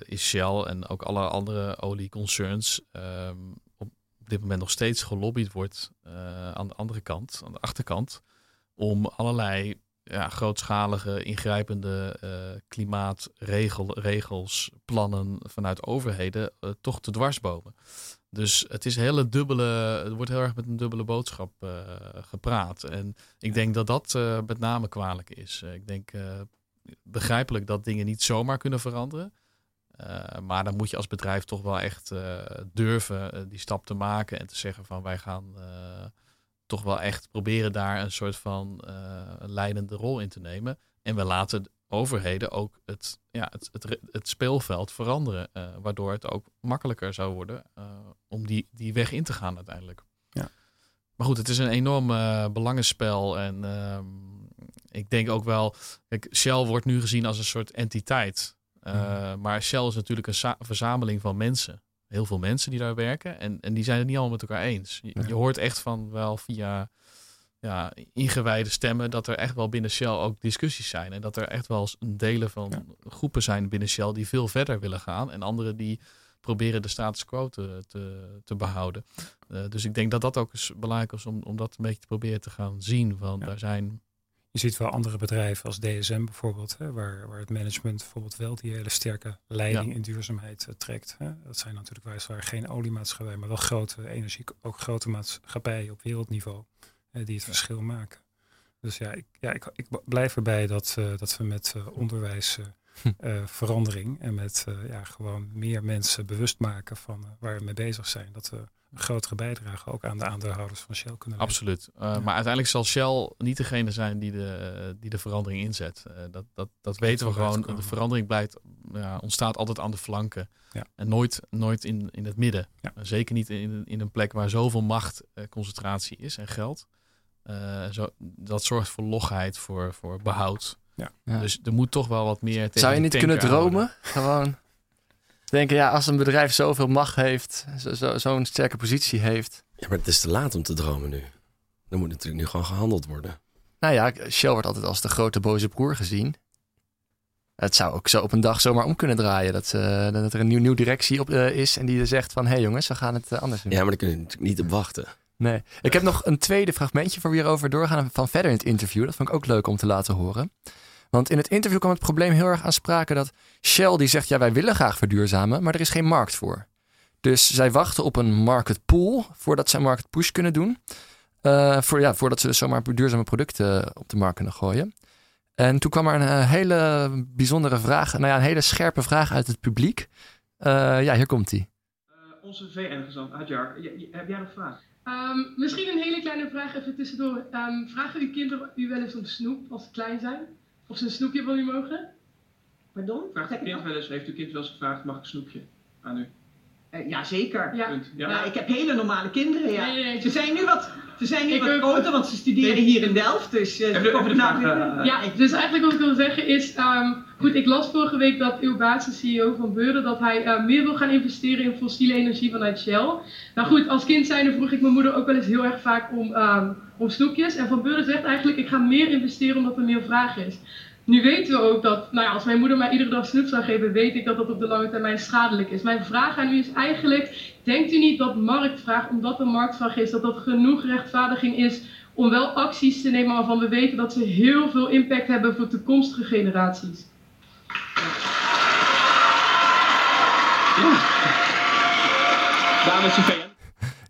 is Shell en ook alle andere olieconcerns um, op dit moment nog steeds gelobbyd wordt aan de andere kant, aan de achterkant, om allerlei ja, grootschalige, ingrijpende uh, klimaatregels, plannen vanuit overheden uh, toch te dwarsbomen. Dus het is hele dubbele, het wordt heel erg met een dubbele boodschap uh, gepraat. En ik denk dat dat met name kwalijk is. ik denk begrijpelijk dat dingen niet zomaar kunnen veranderen. maar dan moet je als bedrijf toch wel echt durven die stap te maken en te zeggen van wij gaan toch wel echt proberen daar een soort van uh, leidende rol in te nemen. En we laten overheden ook het, ja, het, het, het speelveld veranderen. Uh, waardoor het ook makkelijker zou worden uh, om die, die weg in te gaan uiteindelijk. Ja. Maar goed, het is een enorm belangenspel. En ehm, ik denk ook wel, kijk, Shell wordt nu gezien als een soort entiteit. Mm. Maar Shell is natuurlijk een verzameling van mensen heel veel mensen die daar werken. En, en die zijn het niet allemaal met elkaar eens. Je, je hoort echt van wel via ja, ingewijde stemmen dat er echt wel binnen Shell ook discussies zijn. En dat er echt wel een delen van groepen zijn binnen Shell die veel verder willen gaan. En anderen die proberen de status quo te, te, te behouden. Uh, dus ik denk dat dat ook is belangrijk is om, om dat een beetje te proberen te gaan zien. Want ja. daar zijn je ziet wel andere bedrijven als DSM bijvoorbeeld, hè, waar, waar het management bijvoorbeeld wel die hele sterke leiding ja. in duurzaamheid uh, trekt. Hè. Dat zijn natuurlijk weliswaar geen oliemaatschappijen, maar wel grote energie, ook grote maatschappijen op wereldniveau hè, die het ja. verschil maken. Dus ja, ik, ja, ik, ik blijf erbij dat, uh, dat we met uh, onderwijs verandering en met ja, gewoon meer mensen bewust maken van waar we mee bezig zijn. Dat we een grotere bijdrage ook aan de aandeelhouders van Shell kunnen leveren. Absoluut. Uh, ja. Maar uiteindelijk zal Shell niet degene zijn die de, die de verandering inzet. Uh, dat, dat, dat weten we gewoon. De verandering blijft, ja, ontstaat altijd aan de flanken. Ja. En nooit, nooit in, in het midden. Ja. Zeker niet in, in een plek waar zoveel machtconcentratie is en geld. Zo, dat zorgt voor logheid, voor, voor behoud. Ja. Dus er moet toch wel wat meer. Zou je niet kunnen dromen? Gewoon denken, ja, als een bedrijf zoveel macht heeft, zo'n zo, zo sterke positie heeft. Ja, maar het is te laat om te dromen nu. Er moet natuurlijk nu gewoon gehandeld worden. Nou ja, Shell wordt altijd als de grote boze broer gezien. Het zou ook zo op een dag zomaar om kunnen draaien. Dat, uh, dat er een nieuw, nieuw directie op uh, is en die zegt van... hé hey jongens, we gaan het uh, anders doen. Ja, maar daar kunnen we natuurlijk niet op wachten. Nee. Ik heb nog een tweede fragmentje voor we hierover doorgaan van verder in het interview. Dat vond ik ook leuk om te laten horen. Want in het interview kwam het probleem heel erg aan sprake dat Shell die zegt, ja wij willen graag verduurzamen, maar er is geen markt voor. Dus zij wachten op een market pool voordat zij market push kunnen doen. Uh, voor, ja, voordat ze dus zomaar duurzame producten op de markt kunnen gooien. En toen kwam er een uh, hele bijzondere vraag, nou ja, een hele scherpe vraag uit het publiek. Uh, ja, hier komt die. onze VN-gezant, Hadjar, heb jij een vraag? Um, misschien een hele kleine vraag even tussendoor. Um, vragen uw kinderen u wel eens om snoep als ze klein zijn? Of ze een snoepje van u mogen? Pardon? Vraagt uw kind wel eens, heeft uw kind wel eens gevraagd, mag ik een snoepje aan u? Uh, ja, zeker. Ja. Ja. Ja, ik heb hele normale kinderen, ja. Nee, nee, nee. Ze zijn nu wat, ze zijn nu Ik wat ook. groter, want ze studeren hier in Delft. Dus uh, Even- ze komen even nou de vraag, weer- eh, Ja, dus eigenlijk wat ik wil zeggen is, ehm, goed, ik las vorige week dat Eeuw Baats, de CEO van Beurden, dat hij eh, meer wil gaan investeren in fossiele energie vanuit Shell. Nou goed, als kind zijnde vroeg ik mijn moeder ook wel eens heel erg vaak om, ehm, om snoepjes. En Van Beurden zegt eigenlijk, ik ga meer investeren omdat er meer vraag is. Nu weten we ook dat, nou ja, als mijn moeder mij iedere dag snoep zou geven, weet ik dat dat op de lange termijn schadelijk is. Mijn vraag aan u is eigenlijk, denkt u niet dat marktvraag, omdat er marktvraag is, dat dat genoeg rechtvaardiging is om wel acties te nemen waarvan we weten dat ze heel veel impact hebben voor toekomstige generaties? Dames en heren.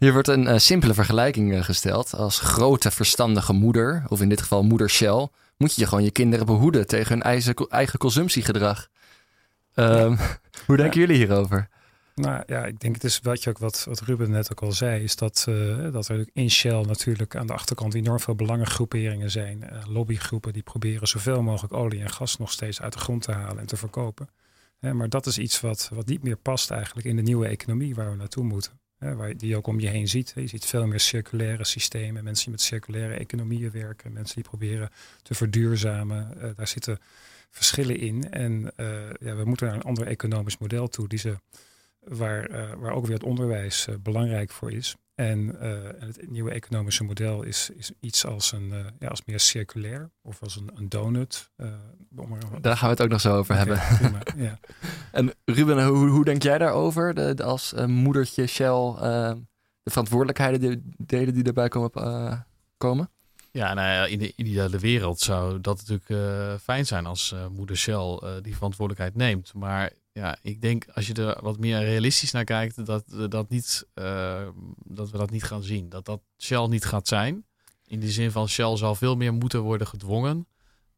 Hier wordt een eh, simpele vergelijking eh, gesteld. Als grote verstandige moeder, of in dit geval moeder Shell, moet je gewoon je kinderen behoeden tegen hun eigen, eigen consumptiegedrag. Ehm, hoe denken jullie hierover? Nou ja, ik denk het is wat je ook wat, wat Ruben net ook al zei, is dat, eh, dat er in Shell natuurlijk aan de achterkant enorm veel belangengroeperingen zijn. lobbygroepen die proberen zoveel mogelijk olie en gas nog steeds uit de grond te halen en te verkopen. Maar dat is iets wat, wat niet meer past eigenlijk in de nieuwe economie waar we naartoe moeten. Waar die je ook om je heen ziet. Je ziet veel meer circulaire systemen, mensen die met circulaire economieën werken, mensen die proberen te verduurzamen. Eh, daar zitten verschillen in. En eh, ja, we moeten naar een ander economisch model toe, die ze waar, eh, waar ook weer het onderwijs belangrijk voor is. En eh, en het nieuwe economische model is, is iets als, een, eh, ja, als meer circulair of als een, een donut. eh, om er- Daar gaan we het ook nog zo over hebben. prima, ja. En Ruben, hoe, hoe denk jij daarover? De, de- als moedertje Shell, de verantwoordelijkheden die, delen die erbij komen, eh, komen? Ja, nou ja, in de ideale wereld zou dat natuurlijk eh, fijn zijn als eh, moeder Shell eh, die verantwoordelijkheid neemt. Maar ja, ik denk als je er wat meer realistisch naar kijkt, dat, dat, niet, eh, dat we dat niet gaan zien. Dat dat Shell niet gaat zijn. In de zin van Shell zal veel meer moeten worden gedwongen,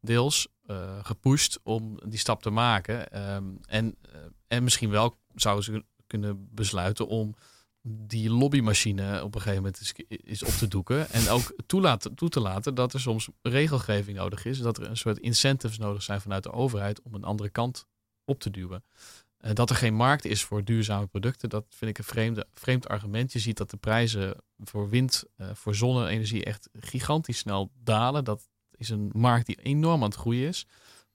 deels eh, gepusht om die stap te maken. Ehm, en, eh, en misschien wel zouden ze kunnen besluiten om die lobbymachine op een gegeven moment is, is op te doeken. En ook toelaten, toe te laten dat er soms regelgeving nodig is. Dat er een soort incentives nodig zijn vanuit de overheid om een andere kant op te duwen. Eh, dat er geen markt is voor duurzame producten, dat vind ik een vreemde, vreemd argument. Je ziet dat de prijzen voor wind, eh, voor zonne-energie echt gigantisch snel dalen. Dat is een markt die enorm aan het groeien is.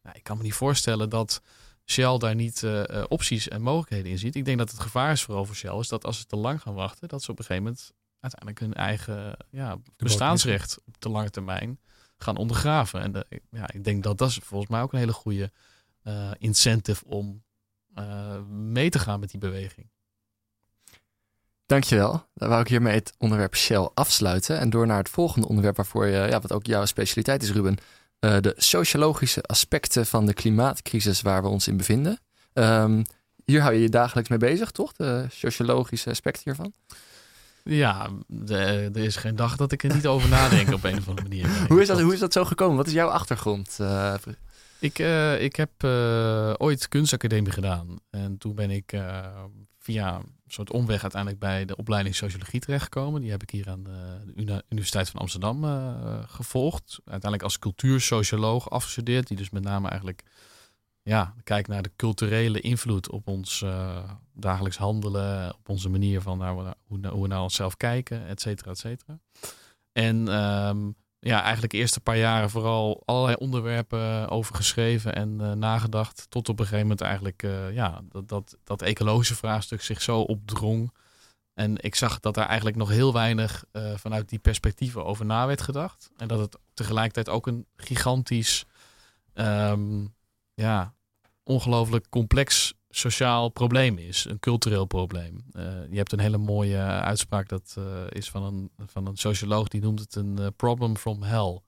Nou, ik kan me niet voorstellen dat Shell daar niet eh, opties en mogelijkheden in ziet. Ik denk dat het gevaar is vooral voor Shell is dat als ze te lang gaan wachten, dat ze op een gegeven moment uiteindelijk hun eigen ja, bestaansrecht op de lange termijn gaan ondergraven. En de, ja, ik denk dat dat is volgens mij ook een hele goede eh, incentive om eh, mee te gaan met die beweging. Dankjewel. Dan wou ik hiermee het onderwerp Shell afsluiten. En door naar het volgende onderwerp waarvoor je, ja, wat ook jouw specialiteit is, Ruben. eh, de sociologische aspecten van de klimaatcrisis waar we ons in bevinden. Ehm, hier hou je je dagelijks mee bezig, toch? De sociologische aspecten hiervan. Ja, er is geen dag dat ik er niet over nadenk op een of andere manier. Hoe is, dat, hoe is dat zo gekomen? Wat is jouw achtergrond? Ik, eh, ik heb eh, ooit kunstacademie gedaan. En toen ben ik eh, via een soort omweg uiteindelijk bij de opleiding sociologie terechtgekomen. Die heb ik hier aan de, de Uni- Universiteit van Amsterdam gevolgd. Uiteindelijk als cultuursocioloog afgestudeerd. Die dus met name eigenlijk ja, kijkt naar de culturele invloed op ons dagelijks handelen. Op onze manier van hoe, hoe we naar onszelf kijken, et cetera, et cetera. En ehm, ja, eigenlijk de eerste paar jaren vooral allerlei onderwerpen over geschreven en eh, nagedacht. Tot op een gegeven moment eigenlijk eh, ja, dat, dat, dat ecologische vraagstuk zich zo opdrong. En ik zag dat daar eigenlijk nog heel weinig eh, vanuit die perspectieven over na werd gedacht. En dat het tegelijkertijd ook een gigantisch, ehm, ja, ongelooflijk complex sociaal probleem is. Een cultureel probleem. Eh, je hebt een hele mooie uitspraak, dat eh, is van een, van een socioloog, die noemt het een eh, problem from hell.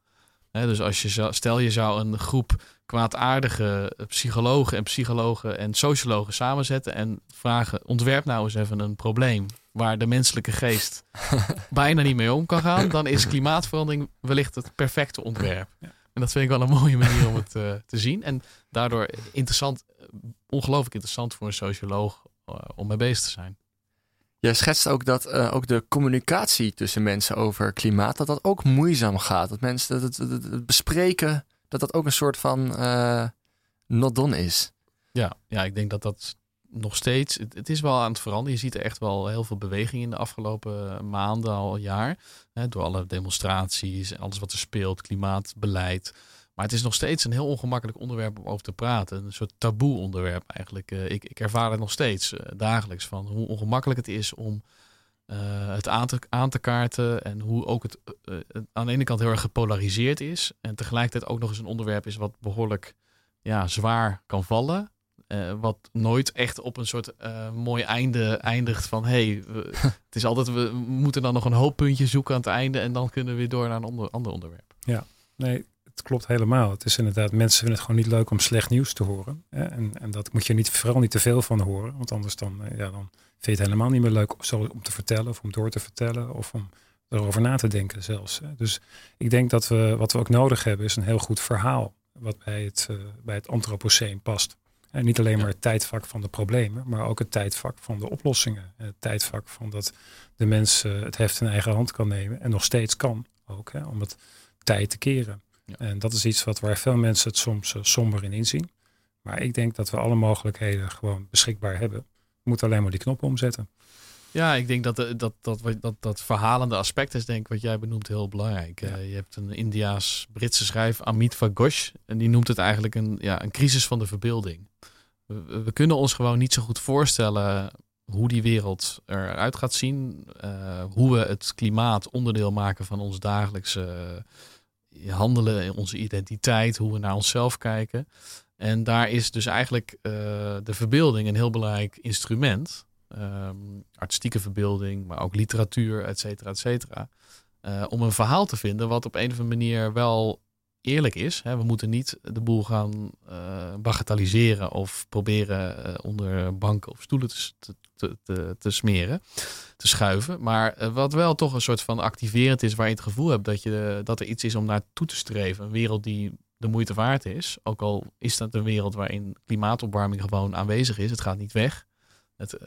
Hè, dus als je zou, stel je zou een groep kwaadaardige psychologen en psychologen en sociologen samenzetten en vragen, ontwerp nou eens even een probleem waar de menselijke geest bijna niet mee om kan gaan, dan is klimaatverandering wellicht het perfecte ontwerp. En dat vind ik wel een mooie manier om het eh, te zien. En daardoor interessant, eh, ongelooflijk interessant voor een socioloog eh, om mee bezig te zijn. Jij schetst ook dat ook de communicatie tussen mensen over klimaat, dat dat ook moeizaam gaat. Dat mensen dat het, bespreken, dat dat ook een soort van not done is. Ja, ja, ik denk dat dat nog steeds, het, is wel aan het veranderen. Je ziet er echt wel heel veel beweging in de afgelopen maanden, al jaar. Hè, door alle demonstraties alles wat er speelt, klimaatbeleid. Maar het is nog steeds een heel ongemakkelijk onderwerp om over te praten. Een soort taboe onderwerp eigenlijk. Uh, ik, ik ervaar het nog steeds uh, dagelijks van hoe ongemakkelijk het is om uh, het aan te, aan te kaarten. En hoe ook het aan de ene kant heel erg gepolariseerd is. En tegelijkertijd ook nog eens een onderwerp is wat behoorlijk ja, zwaar kan vallen. Wat nooit echt op een soort mooi einde eindigt van hey, we, het is altijd, we moeten dan nog een hooppuntje zoeken aan het einde en dan kunnen we weer door naar een onder, ander onderwerp. Ja, nee, het klopt helemaal. Het is inderdaad, mensen vinden het gewoon niet leuk om slecht nieuws te horen. Hè? En, en dat moet je niet, vooral niet te veel van horen. Want anders dan, eh, ja, dan vind je het helemaal niet meer leuk om te vertellen of om door te vertellen of om erover na te denken zelfs. Dus ik denk dat we, wat we ook nodig hebben is een heel goed verhaal wat bij het, uh, bij het antropoceen past. En niet alleen maar het tijdvak van de problemen, maar ook het tijdvak van de oplossingen. Het tijdvak van dat de mens uh, het heft in eigen hand kan nemen en nog steeds kan ook, hè, om het tijd te keren. En dat is iets wat waar veel mensen het soms somber in inzien. Maar ik denk dat we alle mogelijkheden gewoon beschikbaar hebben. We moeten alleen maar die knop omzetten. Ja, ik denk dat dat, dat, dat, dat verhalende aspect is, denk ik, wat jij benoemt, heel belangrijk. Ja. Uh, je hebt een Indiaas-Britse schrijver, Amit Ghosh, en die noemt het eigenlijk een, ja, een crisis van de verbeelding. We, we, kunnen ons gewoon niet zo goed voorstellen hoe die wereld eruit gaat zien. Uh, hoe we het klimaat onderdeel maken van ons dagelijkse handelen, in onze identiteit, hoe we naar onszelf kijken. En daar is dus eigenlijk de verbeelding een heel belangrijk instrument. Um, artistieke verbeelding, maar ook literatuur, et cetera, et cetera. Uh, om een verhaal te vinden wat op een of andere manier wel eerlijk is. Hè. We moeten niet de boel gaan uh, bagatelliseren of proberen uh, onder banken of stoelen te, te, te, te, smeren, te schuiven. Maar wat wel toch een soort van activerend is, waar je het gevoel hebt dat, je, dat er iets is om naartoe te streven. Een wereld die de moeite waard is. Ook al is dat een wereld waarin klimaatopwarming gewoon aanwezig is. Het gaat niet weg. Het,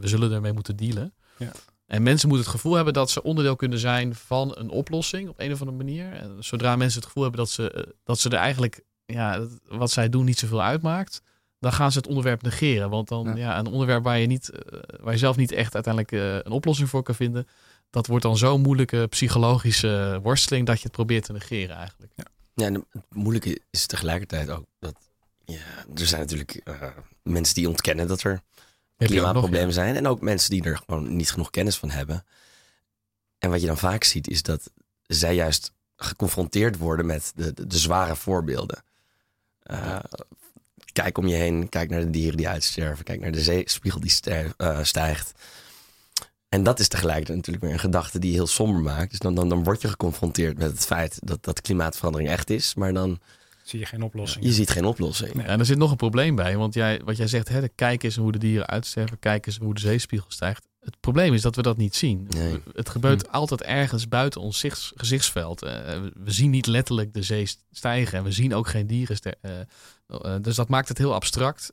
we zullen ermee moeten dealen. Ja. En mensen moeten het gevoel hebben dat ze onderdeel kunnen zijn van een oplossing op een of andere manier. En zodra mensen het gevoel hebben dat ze, eh, dat ze er eigenlijk, ja, wat zij doen niet zoveel uitmaakt, dan gaan ze het onderwerp negeren. Want dan, ja, een onderwerp waar je, niet, eh, waar je zelf niet echt uiteindelijk een oplossing voor kan vinden, dat wordt dan zo'n moeilijke psychologische worsteling dat je het probeert te negeren eigenlijk. Ja, ja en het moeilijke is tegelijkertijd ook dat ja, er zijn natuurlijk mensen die ontkennen dat er klimaatproblemen zijn. En ook mensen die er gewoon niet genoeg kennis van hebben. En wat je dan vaak ziet is dat zij juist geconfronteerd worden met de, de, zware voorbeelden. Uh, kijk om je heen, kijk naar de dieren die uitsterven, kijk naar de zeespiegel die uh, stijgt. En dat is tegelijkertijd natuurlijk weer een gedachte die je heel somber maakt. Dus dan, dan, dan word je geconfronteerd met het feit dat, dat klimaatverandering echt is. Maar dan zie je geen oplossing. Je ziet geen oplossing. Nee, en er zit nog een probleem bij. Want jij, wat jij zegt, hè, kijk eens hoe de dieren uitsterven. Kijk eens hoe de zeespiegel stijgt. Het probleem is dat we dat niet zien. Nee. Het gebeurt hm. altijd ergens buiten ons gezichtsveld. Uh, we zien niet letterlijk de zee stijgen. En we zien ook geen dieren uh, uh, Dus dat maakt het heel abstract.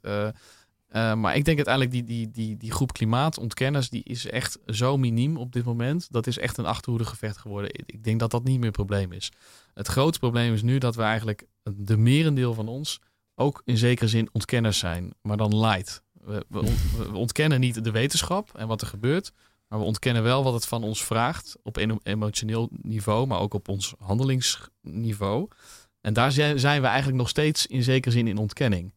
Maar ik denk uiteindelijk die, die, die, die groep klimaatontkenners... die is echt zo miniem op dit moment. Dat is echt een achterhoedegevecht geworden. Ik denk dat dat niet meer een probleem is. Het grote probleem is nu dat we eigenlijk de merendeel van ons ook in zekere zin ontkenners zijn, maar dan light. We, we, ontkennen niet de wetenschap en wat er gebeurt, maar we ontkennen wel wat het van ons vraagt op emotioneel niveau, maar ook op ons handelingsniveau. En daar zijn we eigenlijk nog steeds in zekere zin in ontkenning.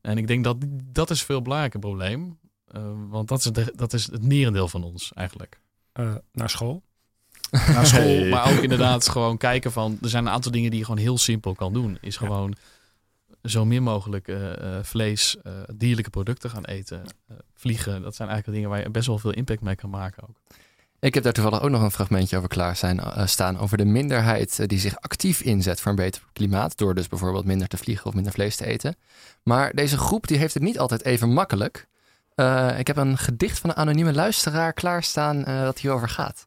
En ik denk dat dat is een veel belangrijker probleem, uh, want dat is, de, dat is het merendeel van ons eigenlijk. Uh, naar school? naar school. Maar ook inderdaad gewoon kijken van... Er zijn een aantal dingen die je gewoon heel simpel kan doen. Is gewoon zo min mogelijk uh, vlees, uh, dierlijke producten gaan eten. vliegen, dat zijn eigenlijk dingen waar je best wel veel impact mee kan maken ook. Ik heb daar toevallig ook nog een fragmentje over klaar zijn, staan. Over de minderheid die zich actief inzet voor een beter klimaat. Door dus bijvoorbeeld minder te vliegen of minder vlees te eten. Maar deze groep die heeft het niet altijd even makkelijk. ik heb een gedicht van een anonieme luisteraar klaarstaan dat hierover gaat.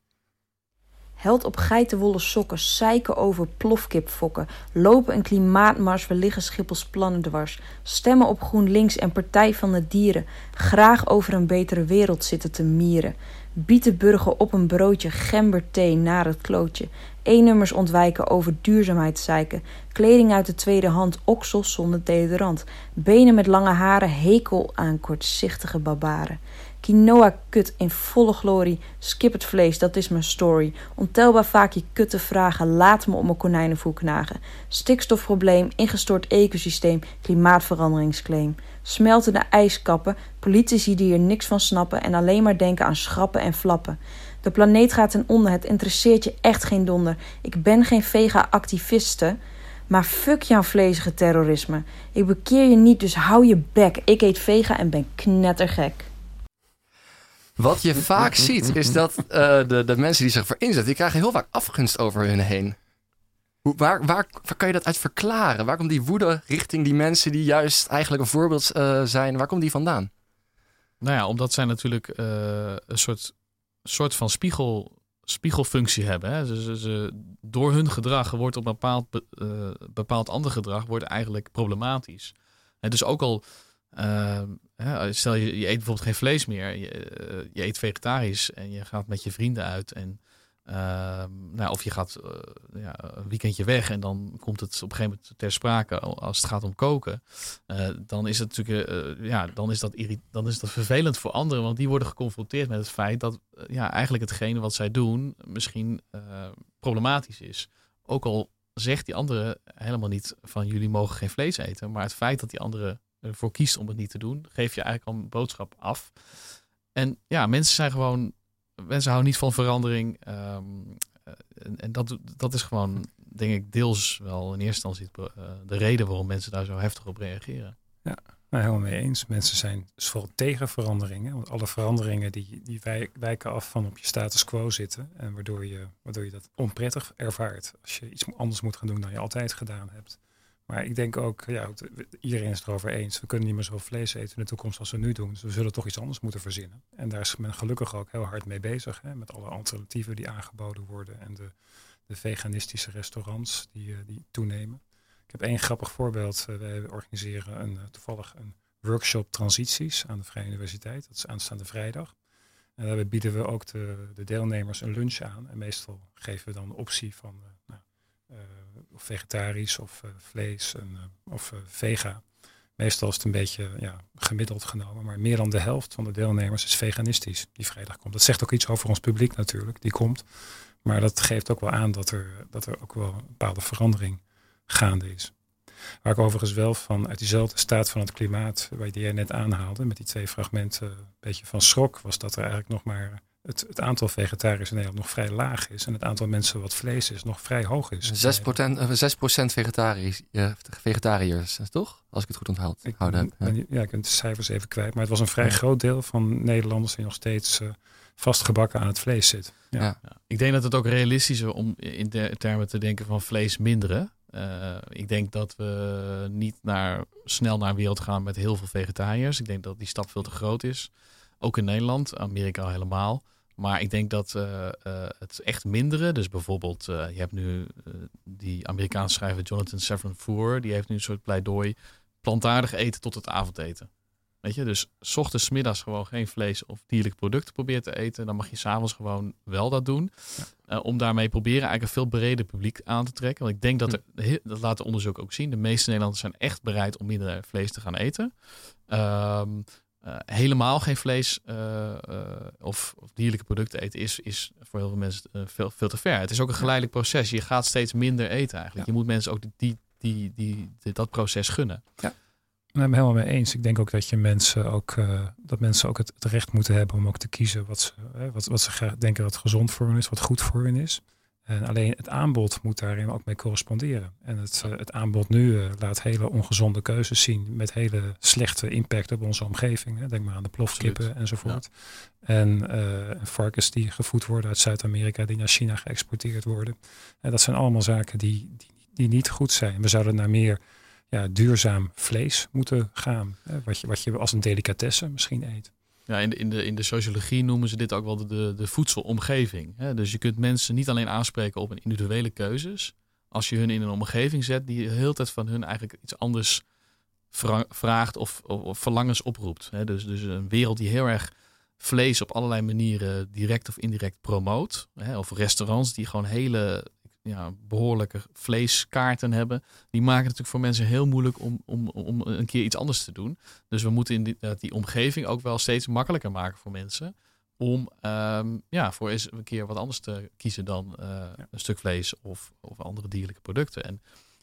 Held op geitenwolle sokken, zeiken over plofkipfokken. Lopen een klimaatmars, we liggen Schiphels plannen dwars. Stemmen op GroenLinks en Partij van de Dieren. Graag over een betere wereld zitten te mieren. Bietenburgen op een broodje, gemberthee naar het klootje. E-nummers ontwijken over duurzaamheid zeiken. Kleding uit de tweede hand, oksels zonder deodorant. Benen met lange haren, hekel aan kortzichtige barbaren. Quinoa kut in volle glorie. Skip het vlees, dat is mijn story. Ontelbaar vaak je kutte vragen, laat me om mijn konijnenvoer knagen. Stikstofprobleem, ingestort ecosysteem, klimaatveranderingsclaim. Smeltende ijskappen, politici die er niks van snappen en alleen maar denken aan schrappen en flappen. De planeet gaat ten onder, het interesseert je echt geen donder. Ik ben geen vega-activiste, maar fuck jouw vlezige terrorisme. Ik bekeer je niet, dus hou je bek. Ik eet vega en ben knettergek. Wat je vaak ziet, is dat uh, de, de mensen die zich voor inzetten, die krijgen heel vaak afgunst over hun heen. Waar, waar, waar, kan je dat uit verklaren? Waar komt die woede richting die mensen die juist eigenlijk een voorbeeld uh, zijn? Waar komt die vandaan? Nou ja, omdat zij natuurlijk uh, een soort, soort van spiegel, spiegelfunctie hebben. Hè? Ze, door hun gedrag wordt op een bepaald, bepaald ander gedrag wordt eigenlijk problematisch. En dus ook al stel je, je eet bijvoorbeeld geen vlees meer, je, eh, je, eet vegetarisch en je gaat met je vrienden uit en uh, nou, of je gaat uh, ja, een weekendje weg en dan komt het op een gegeven moment ter sprake als het gaat om koken. Uh, dan is het natuurlijk, ja, dan is dat, dan is dat vervelend voor anderen, want die worden geconfronteerd met het feit dat ja, eigenlijk hetgene wat zij doen misschien problematisch is. Ook al zegt die andere helemaal niet van jullie mogen geen vlees eten, maar het feit dat die andere ervoor kiest om het niet te doen, geef je eigenlijk al een boodschap af. En ja, mensen zijn gewoon, mensen houden niet van verandering. Ehm, en, en dat, dat is gewoon, denk ik, deels wel in eerste instantie uh, de reden waarom mensen daar zo heftig op reageren. Ja, nou helemaal mee eens. Mensen zijn dus vooral tegen veranderingen. Want alle veranderingen die, die wijken af van op je status quo zitten. En waardoor je, waardoor je dat onprettig ervaart. Als je iets anders moet gaan doen dan je altijd gedaan hebt. Maar ik denk ook, ja, iedereen is het erover eens. We kunnen niet meer zo vlees eten in de toekomst als we nu doen. Dus we zullen toch iets anders moeten verzinnen. En daar is men gelukkig ook heel hard mee bezig. Hè, met alle alternatieven die aangeboden worden. En de, de veganistische restaurants die, uh, die toenemen. Ik heb één grappig voorbeeld. Uh, wij organiseren een, uh, toevallig een workshop transities aan de Vrije Universiteit. Dat is aanstaande vrijdag. En daarbij bieden we ook de, de deelnemers een lunch aan. En meestal geven we dan de optie van nou, of vegetarisch of uh, vlees en, uh, of vega. Meestal is het een beetje ja, gemiddeld genomen, maar meer dan de helft van de deelnemers is veganistisch die vrijdag komt. Dat zegt ook iets over ons publiek natuurlijk, die komt. Maar dat geeft ook wel aan dat er, dat er ook wel een bepaalde verandering gaande is. Waar ik overigens wel van uit diezelfde staat van het klimaat, waar die net aanhaalde, met die twee fragmenten een beetje van schrok, was dat er eigenlijk nog maar het, het, aantal vegetariërs in Nederland nog vrij laag is. En het aantal mensen wat vlees is nog vrij hoog is. 6%, 6 vegetariërs, ja, vegetariërs, toch? Als ik het goed onthoud ik, heb. Ja. ja, ik ben de cijfers even kwijt. Maar het was een vrij groot deel van Nederlanders die nog steeds uh, vastgebakken aan het vlees zit. Ja. ja. Ik denk dat het ook realistisch is om in de termen te denken van vlees minderen. Uh, ik denk dat we niet naar, snel naar een wereld gaan met heel veel vegetariërs. Ik denk dat die stap veel te groot is. Ook in Nederland, Amerika helemaal. Maar ik denk dat uh, uh, het echt minderen, dus bijvoorbeeld, uh, je hebt nu die Amerikaanse schrijver Jonathan Safran Foer, die heeft nu een soort pleidooi, plantaardig eten tot het avondeten. Weet je, dus s ochtends, middags gewoon geen vlees of dierlijke producten proberen te eten. Dan mag je s'avonds gewoon wel dat doen. Ja. om daarmee proberen eigenlijk een veel breder publiek aan te trekken. Want ik denk dat, er, dat laat de onderzoek ook zien, de meeste Nederlanders zijn echt bereid om minder vlees te gaan eten. Um, uh, helemaal geen vlees uh, uh, of, of, dierlijke producten eten is, is voor heel veel mensen veel, veel te ver. Het is ook een geleidelijk proces. Je gaat steeds minder eten eigenlijk. Ja. Je moet mensen ook die, die, die, die, dat proces gunnen. Ja. Ik ben het helemaal mee eens. Ik denk ook dat je mensen ook dat mensen ook het, het, recht moeten hebben om ook te kiezen wat ze, wat, wat ze graag denken dat gezond voor hen is, wat goed voor hen is. En alleen het aanbod moet daarin ook mee corresponderen. En het, uh, het aanbod nu uh, laat hele ongezonde keuzes zien met hele slechte impact op onze omgeving. Hè. Denk maar aan de plofkippen Absoluut. enzovoort. Ja. En uh, varkens die gevoed worden uit Zuid-Amerika, die naar China geëxporteerd worden. En dat zijn allemaal zaken die, die, die niet goed zijn. We zouden naar meer ja, duurzaam vlees moeten gaan. Hè, wat, je, wat je als een delicatesse misschien eet. Ja, in de, in, de, in de sociologie noemen ze dit ook wel de, de, voedselomgeving. Hè? Dus je kunt mensen niet alleen aanspreken op hun individuele keuzes. Als je hun in een omgeving zet die de hele tijd van hun eigenlijk iets anders vraagt of, of, of verlangens oproept. Hè? Dus, dus een wereld die heel erg vlees op allerlei manieren direct of indirect promoot. Hè? Of restaurants die gewoon hele ja, behoorlijke vleeskaarten hebben. Die maken het natuurlijk voor mensen heel moeilijk om, om, om een keer iets anders te doen. Dus we moeten in die, die omgeving ook wel steeds makkelijker maken voor mensen. Om ehm, ja, voor eens een keer wat anders te kiezen dan een stuk vlees of, of andere dierlijke producten. En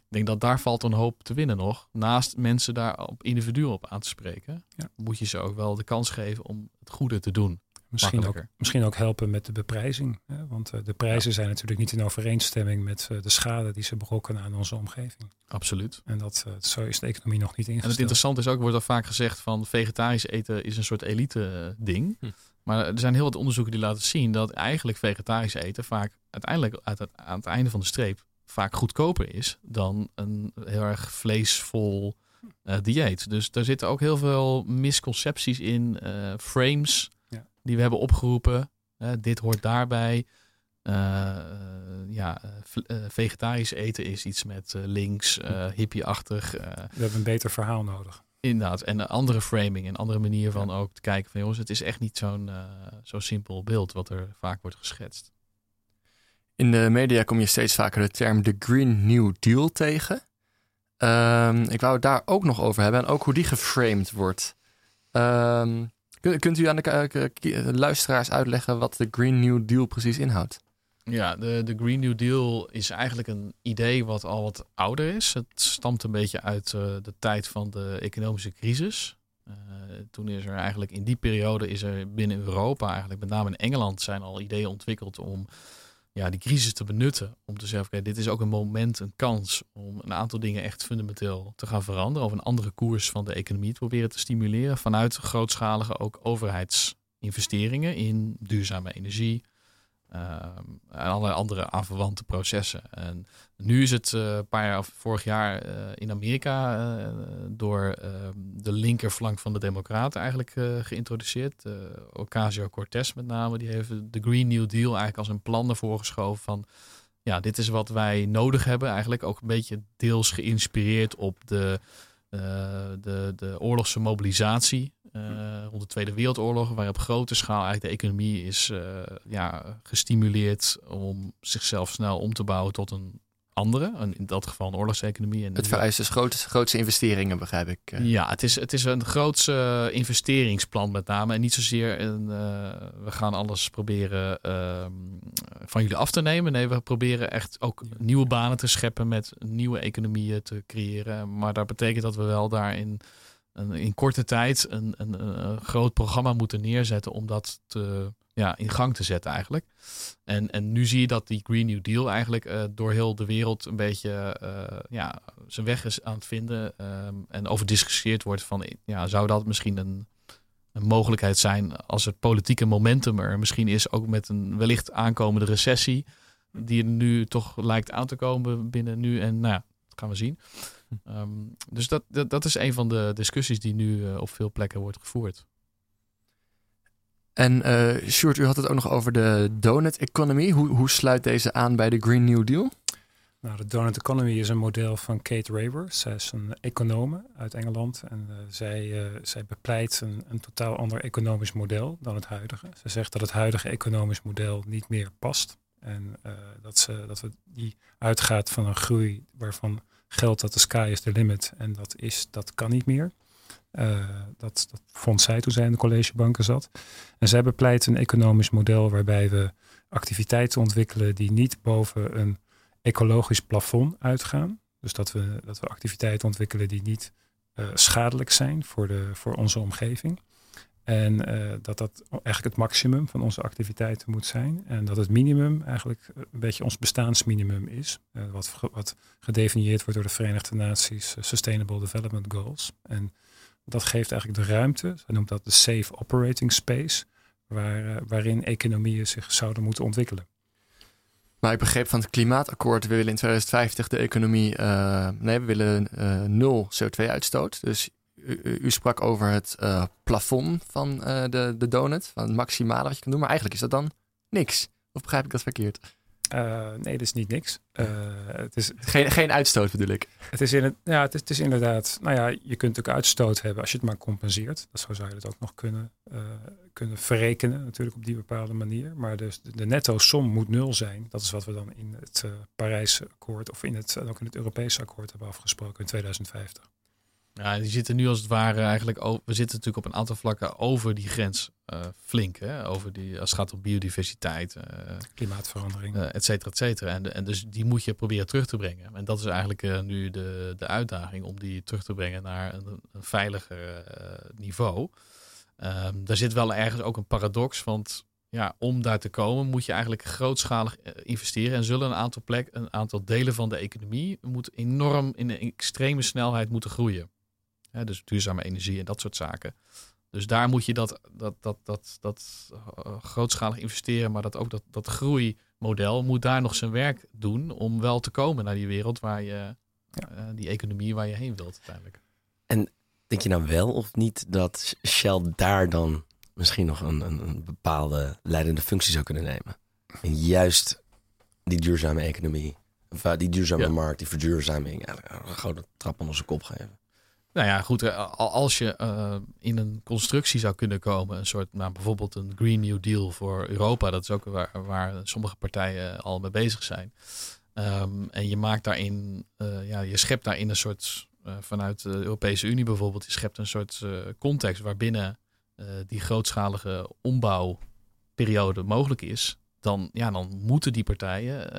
ik denk dat daar valt een hoop te winnen nog. Naast mensen daar op individuen op aan te spreken, ja. moet je ze ook wel de kans geven om het goede te doen. Misschien ook, misschien ook helpen met de beprijzing. Hè? Want uh, de prijzen zijn natuurlijk niet in overeenstemming met uh, de schade die ze berokkenen aan onze omgeving. Absoluut. En dat, uh, zo is de economie nog niet ingesteld. En het interessante is ook, wordt al vaak gezegd van vegetarisch eten is een soort elite ding. Hm. Maar er zijn heel wat onderzoeken die laten zien dat eigenlijk vegetarisch eten vaak uiteindelijk uit het, aan het einde van de streep vaak goedkoper is dan een heel erg vleesvol uh, dieet. Dus daar zitten ook heel veel misconcepties in, uh, frames. Die we hebben opgeroepen. Uh, dit hoort daarbij. ja, vegetarisch eten is iets met links, hippie-achtig. we hebben een beter verhaal nodig. Inderdaad, en een andere framing, een andere manier van ook te kijken van jongens, het is echt niet zo'n zo simpel beeld wat er vaak wordt geschetst. In de media kom je steeds vaker de term de Green New Deal tegen. Um, ik wou het daar ook nog over hebben en ook hoe die geframed wordt. Um, kunt, u aan de luisteraars uitleggen wat de Green New Deal precies inhoudt? Ja, de, de Green New Deal is eigenlijk een idee wat al wat ouder is. Het stamt een beetje uit uh, de tijd van de economische crisis. Toen is er eigenlijk in die periode is er binnen Europa, eigenlijk met name in Engeland, zijn al ideeën ontwikkeld om ja, die crisis te benutten. Om te zeggen, dit is ook een moment, een kans om een aantal dingen echt fundamenteel te gaan veranderen. Of een andere koers van de economie te proberen te stimuleren. Vanuit grootschalige ook overheidsinvesteringen in duurzame energie, en allerlei andere aanverwante processen. En nu is het uh, een paar jaar vorig jaar uh, in Amerika uh, door ehm, de linkerflank van de Democraten eigenlijk geïntroduceerd. Ocasio-Cortez met name, die heeft de Green New Deal eigenlijk als een plan ervoor geschoven van ja, dit is wat wij nodig hebben. Eigenlijk ook een beetje deels geïnspireerd op de, de, de oorlogse mobilisatie uh, rond de Tweede Wereldoorlog, waar op grote schaal eigenlijk de economie is uh, ja, gestimuleerd om zichzelf snel om te bouwen tot een andere, in dat geval een oorlogseconomie. En het vereist dus grootste, grootste investeringen, begrijp ik. Eh. Ja, het is, het is een grootse investeringsplan met name. En niet zozeer een, we gaan alles proberen ehm, van jullie af te nemen. Nee, we proberen echt ook nieuwe banen te scheppen met nieuwe economieën te creëren. Maar dat betekent dat we wel daarin in korte tijd een, een, een, groot programma moeten neerzetten om dat te, ja, in gang te zetten eigenlijk. En, en nu zie je dat die Green New Deal eigenlijk uh, door heel de wereld een beetje uh, ja, zijn weg is aan het vinden. Um, en over discussieerd wordt van ja, zou dat misschien een, een mogelijkheid zijn als het politieke momentum er misschien is, ook met een wellicht aankomende recessie, die er nu toch lijkt aan te komen binnen nu en nou ja, dat gaan we zien. Um, dus dat, dat, dat, is een van de discussies die nu uh, op veel plekken wordt gevoerd. En uh, Sjoerd, u had het ook nog over de donut economy. Hoe, hoe sluit deze aan bij de Green New Deal? Nou, de donut economy is een model van Kate Raver. Zij is een econome uit Engeland en uh, zij, uh, zij bepleit een, een, totaal ander economisch model dan het huidige. Ze zegt dat het huidige economisch model niet meer past en uh, dat, ze, dat we die uitgaat van een groei waarvan geldt dat de sky is the limit. En dat, is, dat kan niet meer. Uh, dat, dat vond zij toen zij in de collegebanken zat. En zij bepleit een economisch model waarbij we activiteiten ontwikkelen die niet boven een ecologisch plafond uitgaan. Dus dat we, dat we activiteiten ontwikkelen die niet uh, schadelijk zijn voor, de, voor onze omgeving. En uh, dat dat eigenlijk het maximum van onze activiteiten moet zijn. En dat het minimum eigenlijk een beetje ons bestaansminimum is. Uh, wat, wat gedefinieerd wordt door de Verenigde Naties Sustainable Development Goals. En dat geeft eigenlijk de ruimte, ze noemt dat de safe operating space, waar, waarin economieën zich zouden moeten ontwikkelen. Maar ik begreep van het klimaatakkoord, we willen in 2050 de economie, nee, we willen nul CO2-uitstoot. Dus u, u, sprak over het uh, plafond van uh, de, de donut, van het maximale wat je kan doen. Maar eigenlijk is dat dan niks. Of begrijp ik dat verkeerd? Uh, nee, dat is niet niks. Het is, geen, geen uitstoot bedoel ik. Het is, in het, ja, het is, het is inderdaad, nou ja, je kunt natuurlijk uitstoot hebben als je het maar compenseert. Dat zo zou je het ook nog kunnen, kunnen verrekenen, natuurlijk op die bepaalde manier. Maar dus de, de netto som moet nul zijn. Dat is wat we dan in het Parijse akkoord of in het, ook in het Europese akkoord hebben afgesproken in 2050. Ja, die zitten nu als het ware eigenlijk. We zitten natuurlijk op een aantal vlakken over die grens uh, flink. Hè? Over die, als het gaat om biodiversiteit, uh, klimaatverandering, uh, et cetera, et cetera. En, en dus die moet je proberen terug te brengen. En dat is eigenlijk nu de, de uitdaging om die terug te brengen naar een, een veiliger niveau. Um, daar zit wel ergens ook een paradox, want ja, om daar te komen moet je eigenlijk grootschalig investeren en zullen een aantal plek, een aantal delen van de economie moet enorm in een extreme snelheid moeten groeien dus duurzame energie en dat soort zaken. Dus daar moet je dat, dat, dat, dat, dat uh, grootschalig investeren, maar dat ook dat, dat groeimodel moet daar nog zijn werk doen om wel te komen naar die wereld waar je, ja. uh, die economie waar je heen wilt uiteindelijk. En denk je nou wel of niet dat Shell daar dan misschien nog een, een, een bepaalde leidende functie zou kunnen nemen? En juist die duurzame economie, of, uh, die duurzame ja. markt, die verduurzaming, eigenlijk een grote trap onder zijn kop geven. Nou ja, goed. eh, Als je uh, in een constructie zou kunnen komen, een soort, nou, bijvoorbeeld een Green New Deal voor Europa, dat is ook waar, waar sommige partijen al mee bezig zijn. Um, en je maakt daarin, uh, ja, je schept daarin een soort, vanuit de Europese Unie bijvoorbeeld, je schept een soort context waarbinnen die grootschalige ombouwperiode mogelijk is. Dan, ja, dan moeten die partijen,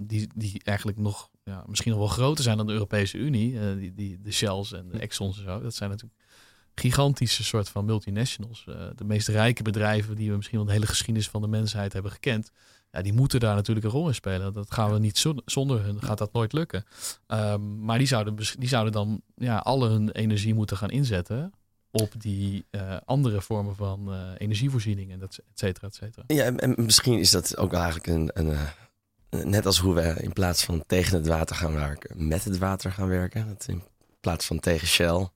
die, die eigenlijk nog ja, misschien nog wel groter zijn dan de Europese Unie. Uh, die, die, de Shells en de. Exxons en zo. Dat zijn natuurlijk gigantische soort van multinationals. Uh, de meest rijke bedrijven die we misschien wel de hele geschiedenis van de mensheid hebben gekend. Ja, die moeten daar natuurlijk een rol in spelen. Dat gaan we niet zonder hun, gaat dat nooit lukken. Um, maar die zouden, die zouden dan ja, alle hun energie moeten gaan inzetten op die uh, andere vormen van uh, energievoorziening en dat, et cetera, et cetera. Ja, en, en, misschien is dat ook eigenlijk een, een net als hoe we in plaats van tegen het water gaan werken, met het water gaan werken. Dat in plaats van tegen Shell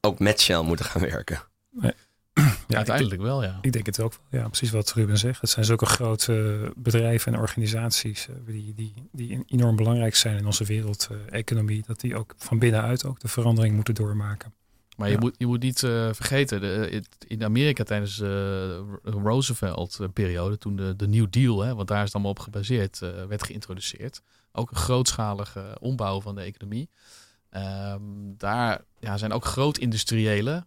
ook met Shell moeten gaan werken. Nee. Ja, uiteindelijk wel, ja. Ik denk het ook wel. Ja, precies wat Ruben zegt. Het zijn zulke grote bedrijven en organisaties uh, die, die, die enorm belangrijk zijn in onze wereldeconomie. dat die ook van binnenuit ook de verandering moeten doormaken. Maar je, moet, je moet niet uh, vergeten, de, in Amerika tijdens de uh, Roosevelt-periode, toen de, de New Deal, hè, want daar is het allemaal op gebaseerd, uh, werd geïntroduceerd. Ook een grootschalige ombouw van de economie. Um, daar ja, zijn ook groot-industriëlen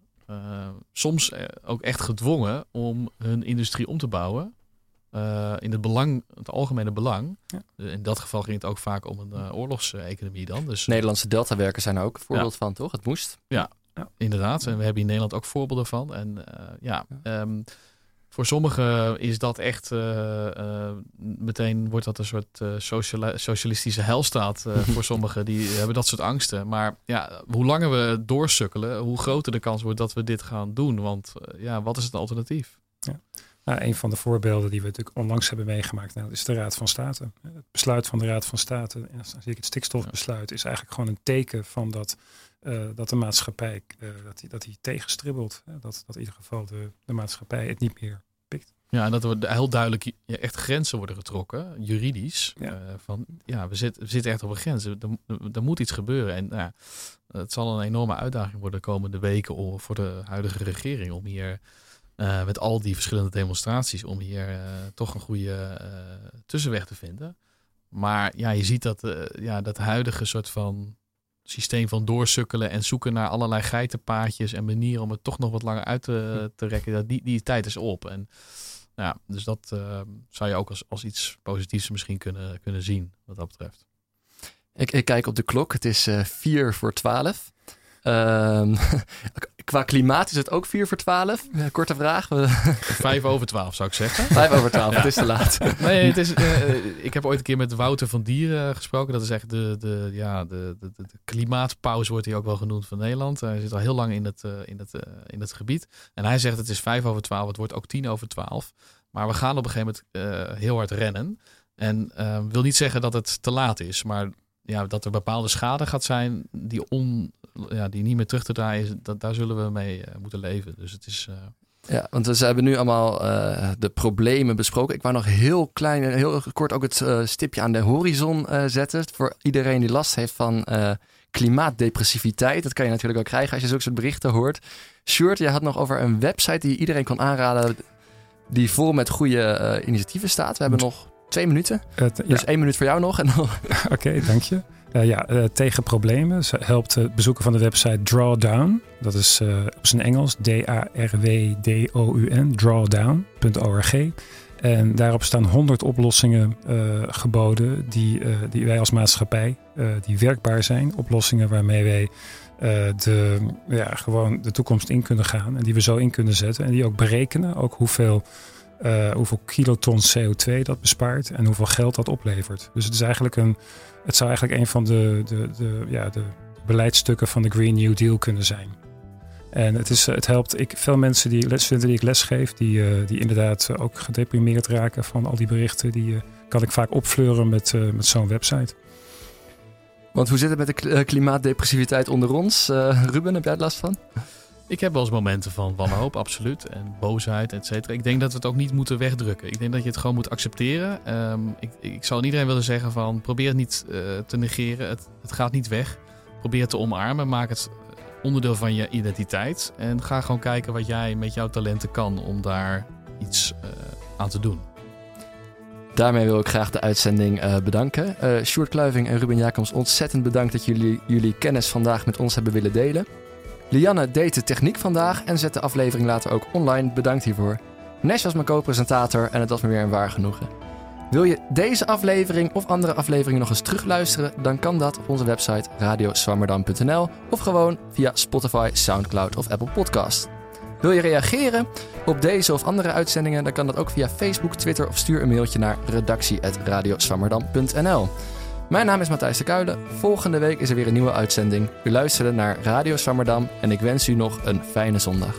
soms ook echt gedwongen om hun industrie om te bouwen. in het, belang, het algemene belang. Ja. In dat geval ging het ook vaak om een oorlogseconomie dan. Dus, Nederlandse deltawerken zijn er ook een voorbeeld ja. van, toch? Het moest. Ja, ja. Inderdaad, en we hebben in Nederland ook voorbeelden van. En uh, ja, um, voor sommigen is dat echt uh, uh, meteen wordt dat een soort sociali socialistische helstaat voor sommigen. Die hebben dat soort angsten. Maar ja, hoe langer we doorsukkelen, hoe groter de kans wordt dat we dit gaan doen. Want ja, wat is het alternatief? Ja. Nou, een van de voorbeelden die we natuurlijk onlangs hebben meegemaakt, nou, is de Raad van State. Het besluit van de Raad van State, en zeker het stikstofbesluit, is eigenlijk gewoon een teken van dat uh, dat de maatschappij uh, dat die, dat die tegenstribbelt. Dat, dat in ieder geval de, de maatschappij het niet meer pikt. Ja, en dat er heel duidelijk ja, echt grenzen worden getrokken, juridisch. Ja. van ja, we, zit, we zitten echt op een grens. Er, er moet iets gebeuren. En nou, het zal een enorme uitdaging worden de komende weken voor de huidige regering om hier. met al die verschillende demonstraties, om hier toch een goede tussenweg te vinden. Maar ja, je ziet dat, ja, dat huidige soort van systeem van doorsukkelen en zoeken naar allerlei geitenpaadjes en manieren om het toch nog wat langer uit te, hm. te rekken. Die, die tijd is op. En ja, dus dat uh, zou je ook als, als iets positiefs misschien kunnen, kunnen zien, wat dat betreft. Ik, ik kijk op de klok. Het is uh, vier voor twaalf. Um, qua klimaat is het ook 4 voor 12. Korte vraag. 5 over 12 zou ik zeggen. 5 over 12, ja. het is te laat. Nee, het is, uh, ik heb ooit een keer met Wouter van Dieren gesproken. Dat is echt de, de, ja, de, de, de, klimaatpauze, wordt hij ook wel genoend van Nederland. Hij zit al heel lang in het, uh, in, het, uh, in het gebied. En hij zegt het is 5 over 12, het wordt ook 10 over 12. Maar we gaan op een gegeven moment heel hard rennen. En wil niet zeggen dat het te laat is, maar ja, dat er bepaalde schade gaat zijn die, on, ja, die niet meer terug te draaien is, dat, daar zullen we mee uh, moeten leven. Dus het is. Uh, Ja, want we hebben nu allemaal uh, de problemen besproken. Ik wou nog heel klein en heel kort ook het uh, stipje aan de horizon uh, zetten. Voor iedereen die last heeft van klimaatdepressiviteit. Dat kan je natuurlijk wel krijgen als je zulke soort berichten hoort. Sjoerd, je had nog over een website die iedereen kan aanraden. Die vol met goede initiatieven staat. We hebben nog twee minuten. dus één minuut voor jou nog. Oké, okay, dank je. Uh, ja, uh, tegen problemen Ze helpt het bezoeken van de website Drawdown. Dat is op zijn Engels D-A-R-W-D-O-U-N, drawdown.org. En daarop staan 100 oplossingen geboden die, die wij als maatschappij, die werkbaar zijn. Oplossingen waarmee wij de, ja, gewoon de toekomst in kunnen gaan en die we zo in kunnen zetten. En die ook berekenen, ook hoeveel uh, hoeveel kiloton CO2 dat bespaart en hoeveel geld dat oplevert. Dus het is eigenlijk een, het zou eigenlijk een van de, de, de, ja, de beleidsstukken van de Green New Deal kunnen zijn. En het, is, het helpt ik, veel mensen die studenten die ik lesgeef, die, uh, die inderdaad ook gedeprimeerd raken van al die berichten, die uh, kan ik vaak opfleuren met, met zo'n website. Want hoe zit het met de klimaatdepressiviteit onder ons? Ruben, heb jij het last van? Ik heb wel eens momenten van wanhoop, absoluut. En boosheid, et cetera. Ik denk dat we het ook niet moeten wegdrukken. Ik denk dat je het gewoon moet accepteren. Um, ik, ik zou iedereen willen zeggen van probeer het niet uh, te negeren. Het, het gaat niet weg. Probeer het te omarmen. Maak het onderdeel van je identiteit. En ga gewoon kijken wat jij met jouw talenten kan om daar iets uh, aan te doen. Daarmee wil ik graag de uitzending uh, bedanken. Uh, Sjoerd Kluiving en Ruben Jacobs, ontzettend bedankt dat jullie jullie kennis vandaag met ons hebben willen delen. Lianne deed de techniek vandaag en zet de aflevering later ook online. Bedankt hiervoor. Nash was mijn co-presentator en het was me weer een waar genoegen. Wil je deze aflevering of andere afleveringen nog eens terugluisteren? Dan kan dat op onze website radioswammerdam.nl of gewoon via Spotify, Soundcloud of Apple Podcast. Wil je reageren op deze of andere uitzendingen? Dan kan dat ook via Facebook, Twitter of stuur een mailtje naar redactie.radioswammerdam.nl. Mijn naam is Matthijs de Kuilen. Volgende week is er weer een nieuwe uitzending. U luisterde naar Radio Swammerdam en ik wens u nog een fijne zondag.